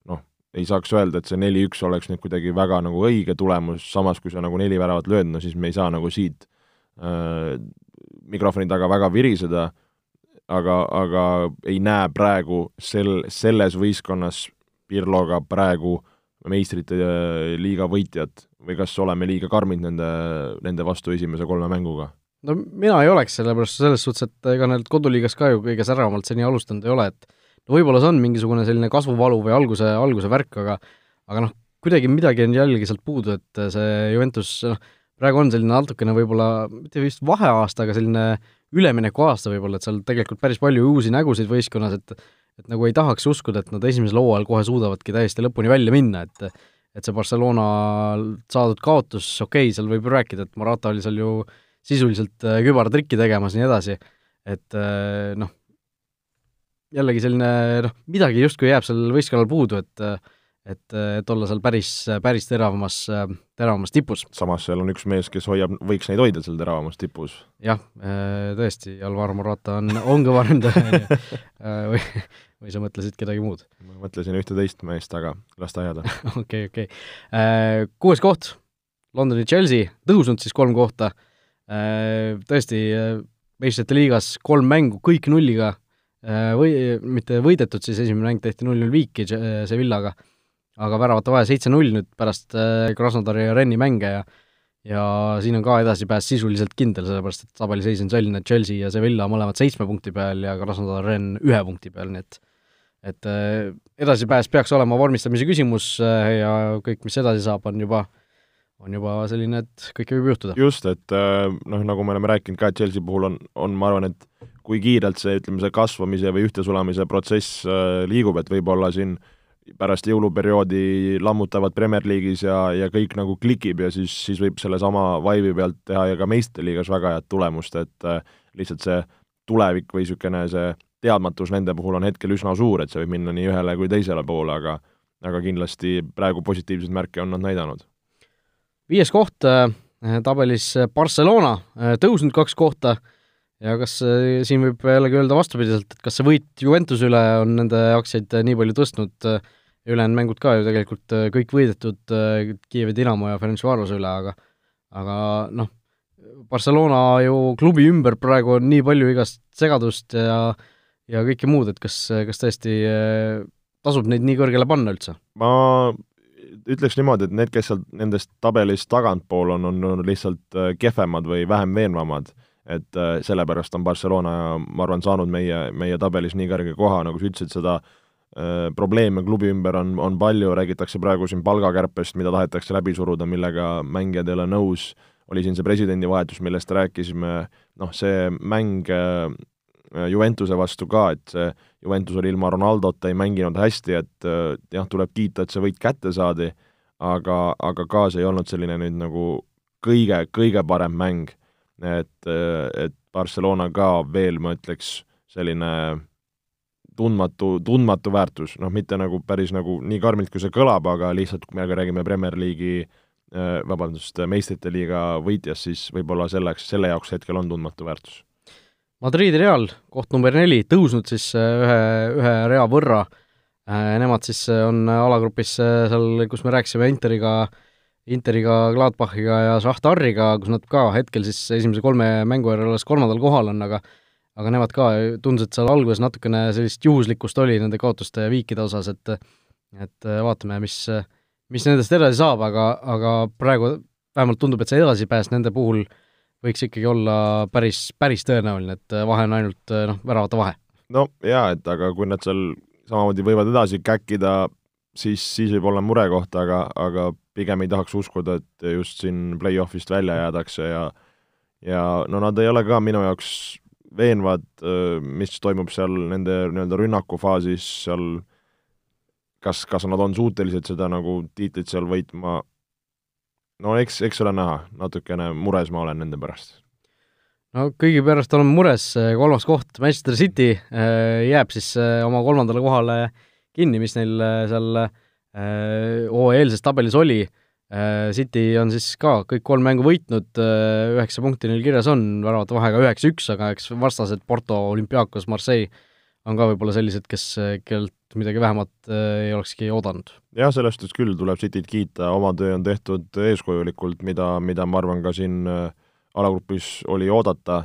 noh, ei saaks öelda, et see neli-üks oleks nüüd kuidagi väga nagu õige tulemus, samas kui sa nagu neli väravat lööd, no siis me ei saa nagu siit mikrofoni taga väga viriseda, aga, aga ei näe praegu sel, selles võistkonnas Pirloga praegu äh, meistrite äh, liiga võitjat või kas oleme liiga karmid nende, nende vastu esimese kolme mänguga? no mina ei oleks, sellepärast selles suhtes, et ega need koduliigas ka ju kõige säravamalt seni alustanud ei ole, et no võib-olla see on mingisugune selline kasvuvalu või alguse, alguse värk, aga aga noh, kuidagi midagi on jällegi sealt puudu, et see Juventus noh, praegu on selline natukene võib-olla, mitte vist vaheaasta, aga selline üleminekuaasta võib-olla, et seal tegelikult päris palju uusi nägusid võistkonnas, et et nagu ei tahaks uskuda, et nad esimesel hooajal kohe suudavadki täiesti lõpuni välja minna, et et see Barcelona saadud kaotus, okei okay,, seal võib rääkida, et Morata oli seal ju sisuliselt äh, kübartrikki tegemas ja nii edasi, et äh, noh, jällegi selline noh, midagi justkui jääb sellel võistkonnal puudu, et et, et olla seal päris, päris teravamas, teravamas tipus. samas seal on üks mees, kes hoiab, võiks neid hoida seal teravamas tipus. jah, tõesti, Alvaro Morata on, on kõva ründaja või või sa mõtlesid kedagi muud? ma mõtlesin ühte teist meest, aga las ta jääda. okei, okei. Äh, kuues koht, Londoni Chelsea, tõusnud siis kolm kohta, äh, tõesti, äh, meistrite liigas kolm mängu, kõik nulliga, või mitte võidetud, siis esimene mäng tehti null-null viiki Sevillaga, aga väravate vahe seitse-null nüüd pärast Krasnodari ja Renni mänge ja ja siin on ka edasipääs sisuliselt kindel, sellepärast et tabeliseis on selline, et Chelsea ja Sevilla mõlemad seitsme punkti peal ja Krasnodar Renn ühe punkti peal, nii et et äh, edasipääs peaks olema vormistamise küsimus äh, ja kõik, mis edasi saab, on juba, on juba selline, et kõike võib juhtuda. just, et äh, noh, nagu me oleme rääkinud ka, et Chelsea puhul on, on, ma arvan, et kui kiirelt see, ütleme, see kasvamise või ühtesulamise protsess liigub, et võib-olla siin pärast jõuluperioodi lammutavad Premier League'is ja, ja kõik nagu klikib ja siis, siis võib sellesama vaibi pealt teha ja ka meistriliigas väga head tulemust, et lihtsalt see tulevik või niisugune see teadmatus nende puhul on hetkel üsna suur, et see võib minna nii ühele kui teisele poole, aga aga kindlasti praegu positiivseid märke on nad näidanud. viies koht äh, tabelis Barcelona äh,, tõusnud kaks kohta ja kas äh, siin võib jällegi öelda vastupidiselt, et kas see võit Juventuse üle on nende aktsiaid nii palju tõstnud äh,, ülejäänud mängud ka ju tegelikult äh, kõik võidetud äh, Kiievi Dinamo ja Ferencvarose üle, aga aga noh, Barcelona ju klubi ümber praegu on nii palju igast segadust ja ja kõike muud, et kas, kas tõesti äh, tasub neid nii kõrgele panna üldse? ma ütleks niimoodi, et need, kes sealt nendest tabelist tagantpool on, on, on lihtsalt kehvemad või vähem veenvamad, et sellepärast on Barcelona, ma arvan, saanud meie, meie tabelis nii kõrge koha, nagu sa ütlesid, seda probleeme klubi ümber on, on palju, räägitakse praegu siin palgakärpest, mida tahetakse läbi suruda, millega mängijad ei ole nõus, oli siin see presidendivahetus, millest rääkisime, noh, see mäng äh, Äh, Juventuse vastu ka, et see Juventus oli ilma Ronaldota, ei mänginud hästi, et äh, jah, tuleb kiita, et see võit kätte saadi, aga, aga ka see ei olnud selline nüüd nagu kõige, kõige parem mäng. et, äh, et Barcelona ka veel, ma ütleks, selline tundmatu, tundmatu väärtus, noh, mitte nagu päris nagu nii karmilt, kui see kõlab, aga lihtsalt, kui me räägime Premier League'i vabandust, meistrite liiga võitjast, siis võib-olla selleks, selle jaoks hetkel on tundmatu väärtus. Madridi Real, koht number neli, tõusnud siis äh, ühe, ühe rea võrra, äh, nemad siis äh, on alagrupis seal, kus me rääkisime Interiga, Interiga, Gladbachiga ja Šahtariga, kus nad ka hetkel siis esimese kolme mängu järel alles kolmandal kohal on, aga aga nemad ka tundus, et seal alguses natukene sellist juhuslikkust oli nende kaotuste ja viikide osas, et et vaatame, mis, mis nendest edasi saab, aga, aga praegu vähemalt tundub, et see edasipääs nende puhul võiks ikkagi olla päris, päris tõenäoline, et vahe on ainult noh, väravate vahe. no jaa, et aga kui nad seal samamoodi võivad edasi käkkida, siis, siis võib olla murekoht, aga, aga pigem ei tahaks uskuda, et just siin play-off'ist välja jäädakse ja ja no nad ei ole ka minu jaoks veenvad, mis toimub seal nende nii-öelda rünnakufaasis, seal kas, kas nad on suutelised seda nagu tiitlit seal võitma, no eks, eks ole näha, natukene mures ma olen nende pärast. no kõigi pärast olen mures, kolmas koht, Manchester City jääb siis oma kolmandale kohale kinni, mis neil seal hooaja eelses tabelis oli City on siis ka kõik kolm mängu võitnud, äh, üheksa punkti neil kirjas on, väravate vahega üheksa-üks, aga eks vastased Porto, Olümpiakos, Marseille on ka võib-olla sellised, kes, kellelt midagi vähemat äh, ei olekski oodanud. jah, selles suhtes küll tuleb Cityt kiita, oma töö on tehtud eeskujulikult, mida, mida ma arvan ka siin alagrupis oli oodata,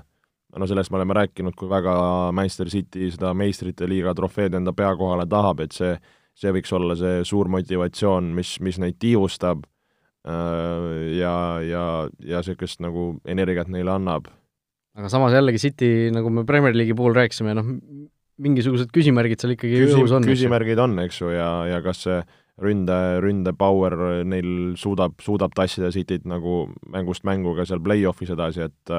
no sellest me oleme rääkinud, kui väga Manchester City seda meistrite liiga trofeed enda pea kohale tahab, et see, see võiks olla see suur motivatsioon, mis, mis neid tiivustab Äh, ja, ja, ja niisugust nagu energiat neile annab. aga samas jällegi City, nagu me Premier League'i puhul rääkisime, noh, mingisugused küsimärgid seal ikkagi Küsim, õhus on. küsimärgid on, eks ju, ja, ja kas see ründe, ründe power neil suudab, suudab tassida Cityt nagu mängust mängu ka seal play-off'is edasi, et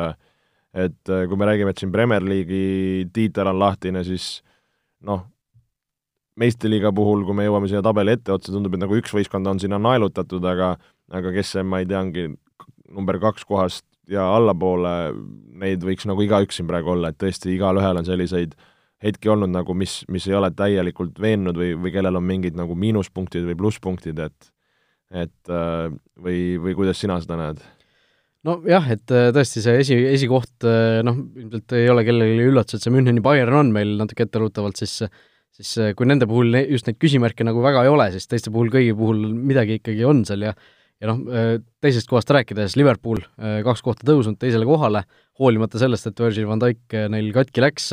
et kui me räägime, et siin Premier League'i tiitel on lahtine, siis noh, meistriliiga puhul, kui me jõuame siia tabeli etteotsa, tundub, et nagu üks võistkond on sinna naelutatud, aga aga kes see, ma ei teagi, number kaks kohast ja allapoole, neid võiks nagu igaüks siin praegu olla, et tõesti, igalühel on selliseid hetki olnud nagu, mis, mis ei ole täielikult veennud või, või kellel on mingid nagu miinuspunktid või plusspunktid, et et äh, või, või kuidas sina seda näed? nojah, et äh, tõesti see esi, esikoht äh, noh, ilmselt ei ole kellelegi üllatus, et see Müncheni Bayern on meil natuke etteruttavalt, siis siis kui nende puhul just neid küsimärke nagu väga ei ole, siis teiste puhul, kõigi puhul midagi ikkagi on seal ja ja noh, äh, teisest kohast rääkides, Liverpool äh, kaks kohta tõusnud teisele kohale, hoolimata sellest, et Virgil van Dijk äh, neil katki läks,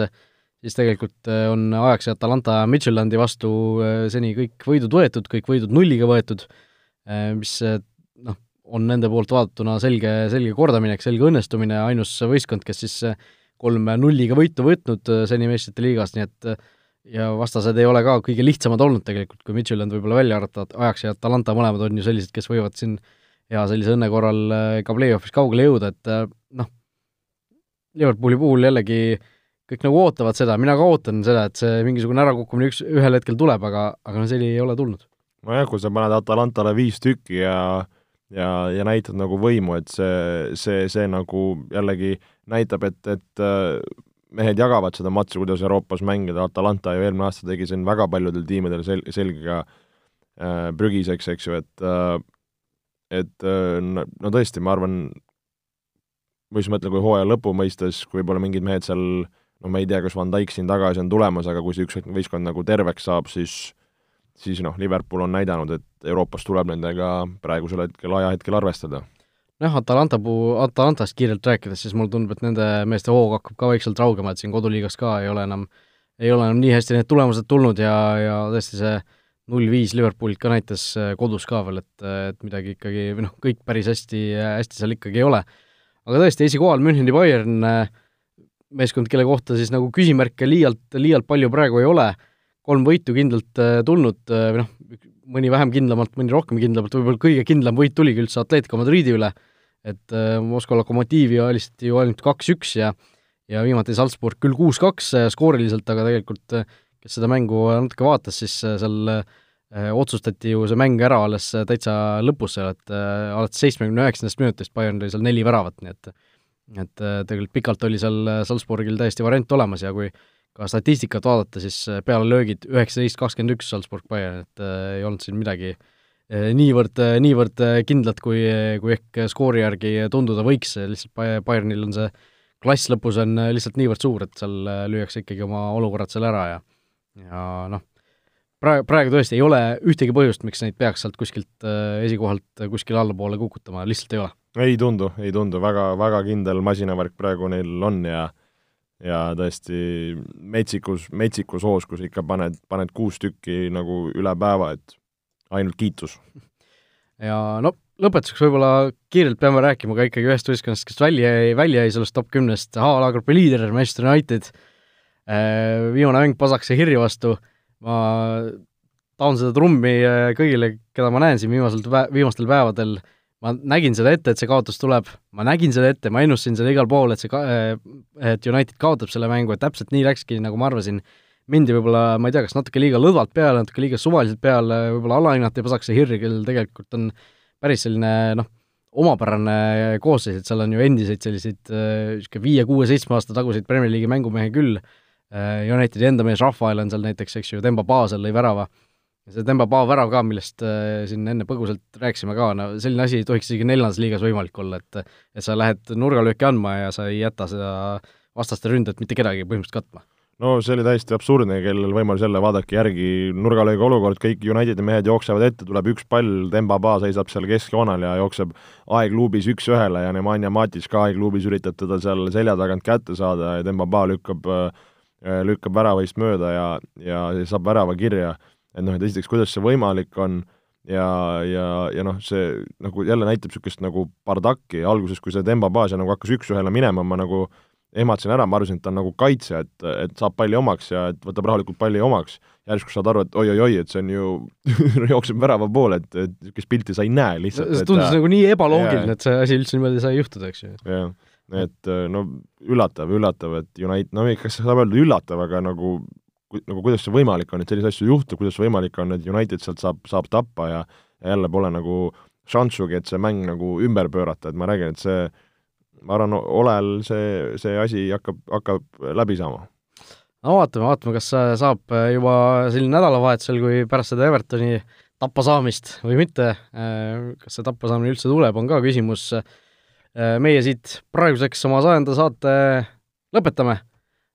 siis tegelikult on ajaks Atalanta Midtjylandi vastu seni kõik võidud võetud, kõik võidud nulliga võetud, mis noh, on nende poolt vaadatuna selge, selge kordaminek, selge õnnestumine, ainus võistkond, kes siis kolm nulliga võitu võtnud seni meistrite liigas, nii et ja vastased ei ole ka kõige lihtsamad olnud tegelikult, kui Midtjylland võib-olla välja arvata, ajaks ja Atalanta mõlemad on ju sellised, kes võivad siin hea sellise õnne korral äh, ka play-off'is kaugele jõuda, et äh, noh, Liverpooli puhul jällegi kõik nagu ootavad seda, mina ka ootan seda, et see mingisugune ärakukkumine üks, ühel hetkel tuleb, aga, aga no seni ei ole tulnud. nojah, kui sa paned Atalantale viis tükki ja ja, ja näitad nagu võimu, et see, see, see nagu jällegi näitab, et, et äh, mehed jagavad seda matši, kuidas Euroopas mängida, Atalanta ju eelmine aasta tegi siin väga paljudel tiimidel sel-, selgega äh, prügiseks, eks ju, et äh, et äh, no tõesti, ma arvan, ma just mõtlen, kui hooaja lõpu mõistes, kui võib-olla mingid mehed seal no ma ei tea, kas Van Dijk siin tagasi on tulemas, aga kui see üks võistkond nagu terveks saab, siis siis noh, Liverpool on näidanud, et Euroopas tuleb nendega praegusel hetkel, ajahetkel arvestada jah, Atalanta puu, Atalantast kiirelt rääkides, siis mulle tundub, et nende meeste hoog hakkab ka vaikselt raugema, et siin koduliigas ka ei ole enam, ei ole enam nii hästi need tulemused tulnud ja, ja tõesti see null-viis Liverpoolilt ka näitas äh, kodus ka veel, et, et midagi ikkagi, või noh, kõik päris hästi, hästi seal ikkagi ei ole. aga tõesti, esikohal Müncheni Bayern, äh, meeskond, kelle kohta siis nagu küsimärke liialt, liialt palju praegu ei ole, kolm võitu kindlalt äh, tulnud, või noh, mõni vähem kindlamalt, mõni rohkem kindlamalt, võib-olla kõige kindlam võit tuligi üldse Atletico Madridi üle, et äh, Moskva Lokomotiivi alistati ju ainult kaks-üks ja ja viimati Salzburg küll kuus-kaks äh, skooriliselt, aga tegelikult äh, kes seda mängu natuke vaatas, siis seal otsustati ju see mäng ära alles täitsa lõpus seal, et alates seitsmekümne üheksandast minutist Bayern tõi seal neli väravat, nii et et tegelikult pikalt oli seal Salzburgil täiesti variant olemas ja kui ka statistikat vaadata, siis pealelöögid üheksateist, kakskümmend üks Salzburg Bayern, et äh, ei olnud siin midagi äh, niivõrd, eh, niivõrd eh, kindlad, kui, kui ehk skoori järgi tunduda võiks, lihtsalt Bayernil on see klass lõpus on lihtsalt niivõrd suur, et seal lüüakse ikkagi oma olukorrad seal ära ja ja noh, praegu, praegu tõesti ei ole ühtegi põhjust, miks neid peaks sealt kuskilt esikohalt kuskile allapoole kukutama, lihtsalt ei ole. ei tundu, ei tundu, väga, väga kindel masinavärk praegu neil on ja ja tõesti metsikus, metsikus hoos, kus ikka paned, paned kuus tükki nagu üle päeva, et ainult kiitus. ja no lõpetuseks võib-olla kiirelt peame rääkima ka ikkagi ühest võistkonnast, kes välja jäi, välja jäi sellest top kümnest, A-alagrupi liider Manchester United, viimane mäng Pasakse Hirri vastu, ma taon seda trummi kõigile, keda ma näen siin viimasel, viimastel päevadel, ma nägin seda ette, et see kaotus tuleb, ma nägin seda ette, ma ennustasin seda igal pool, et see ka-, et United kaotab selle mängu, et täpselt nii läkski, nagu ma arvasin, mindi võib-olla, ma ei tea, kas natuke liiga lõdvalt peale, natuke liiga suvaliselt peale, võib-olla alahinnati Pasakse Hirri, kellel tegelikult on päris selline noh, omapärane koosseis, et seal on ju endiseid selliseid niisugune viie, kuue, seitsme aasta taguseid Premier League'i mängumehi küll, Unitedi enda mees Rafael on seal näiteks, eks ju, Demba Baasel lõi värava see Demba Pao värav ka, millest äh, siin enne põgusalt rääkisime ka, no selline asi ei tohiks isegi neljandas liigas võimalik olla, et et sa lähed nurgalööki andma ja sa ei jäta seda vastaste ründet mitte kedagi põhimõtteliselt katma. no see oli täiesti absurdne, kellel võimalus jälle vaadake järgi nurgalöögi olukord, kõik Unitedi mehed jooksevad ette, tuleb üks pall, Demba Pao seisab seal keskjoonel ja jookseb aegluubis üks-ühele ja Nemanja Matic ka aegluubis üritab teda seal selja tagant kätte saada ja Demba Pao lükkab lükkab väravast mööda ja, ja saab värava kirja et noh, et esiteks, kuidas see võimalik on ja, ja, ja noh, see nagu jälle näitab niisugust nagu bardakki, alguses, kui see Demba Basia nagu hakkas üks-ühele minema, ma nagu ehmatasin ära, ma arvasin, et ta on nagu kaitsja, et, et saab palli omaks ja et võtab rahulikult palli omaks, järsku saad aru, et oi-oi-oi, et see on ju jookseb värava poole, et, et niisugust pilti sa ei näe lihtsalt. see tundus et, nagu nii ebaloogiline, et see asi üldse niimoodi sai juhtuda, eks ju. jah, et no üllatav, üllatav, et United, no kas saab öelda üllatav, aga nagu nagu kuidas see võimalik on, et selliseid asju juhtub, kuidas võimalik on, et United sealt saab, saab tappa ja ja jälle pole nagu šanssugi, et see mäng nagu ümber pöörata, et ma räägin, et see, ma arvan, Olel see, see asi hakkab, hakkab läbi saama. no vaatame, vaatame, kas saab juba selline nädalavahetusel, kui pärast seda Evertoni tappa saamist või mitte, kas see tappa saamine üldse tuleb, on ka küsimus. meie siit praeguseks oma sajanda saate lõpetame.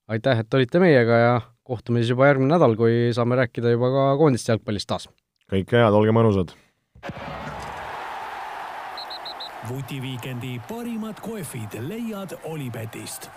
aitäh, et olite meiega ja kohtume siis juba järgmine nädal, kui saame rääkida juba ka koondiste jalgpallist taas. kõike head, olge mõnusad! vutiviikendi parimad kohvid leiad Olipetist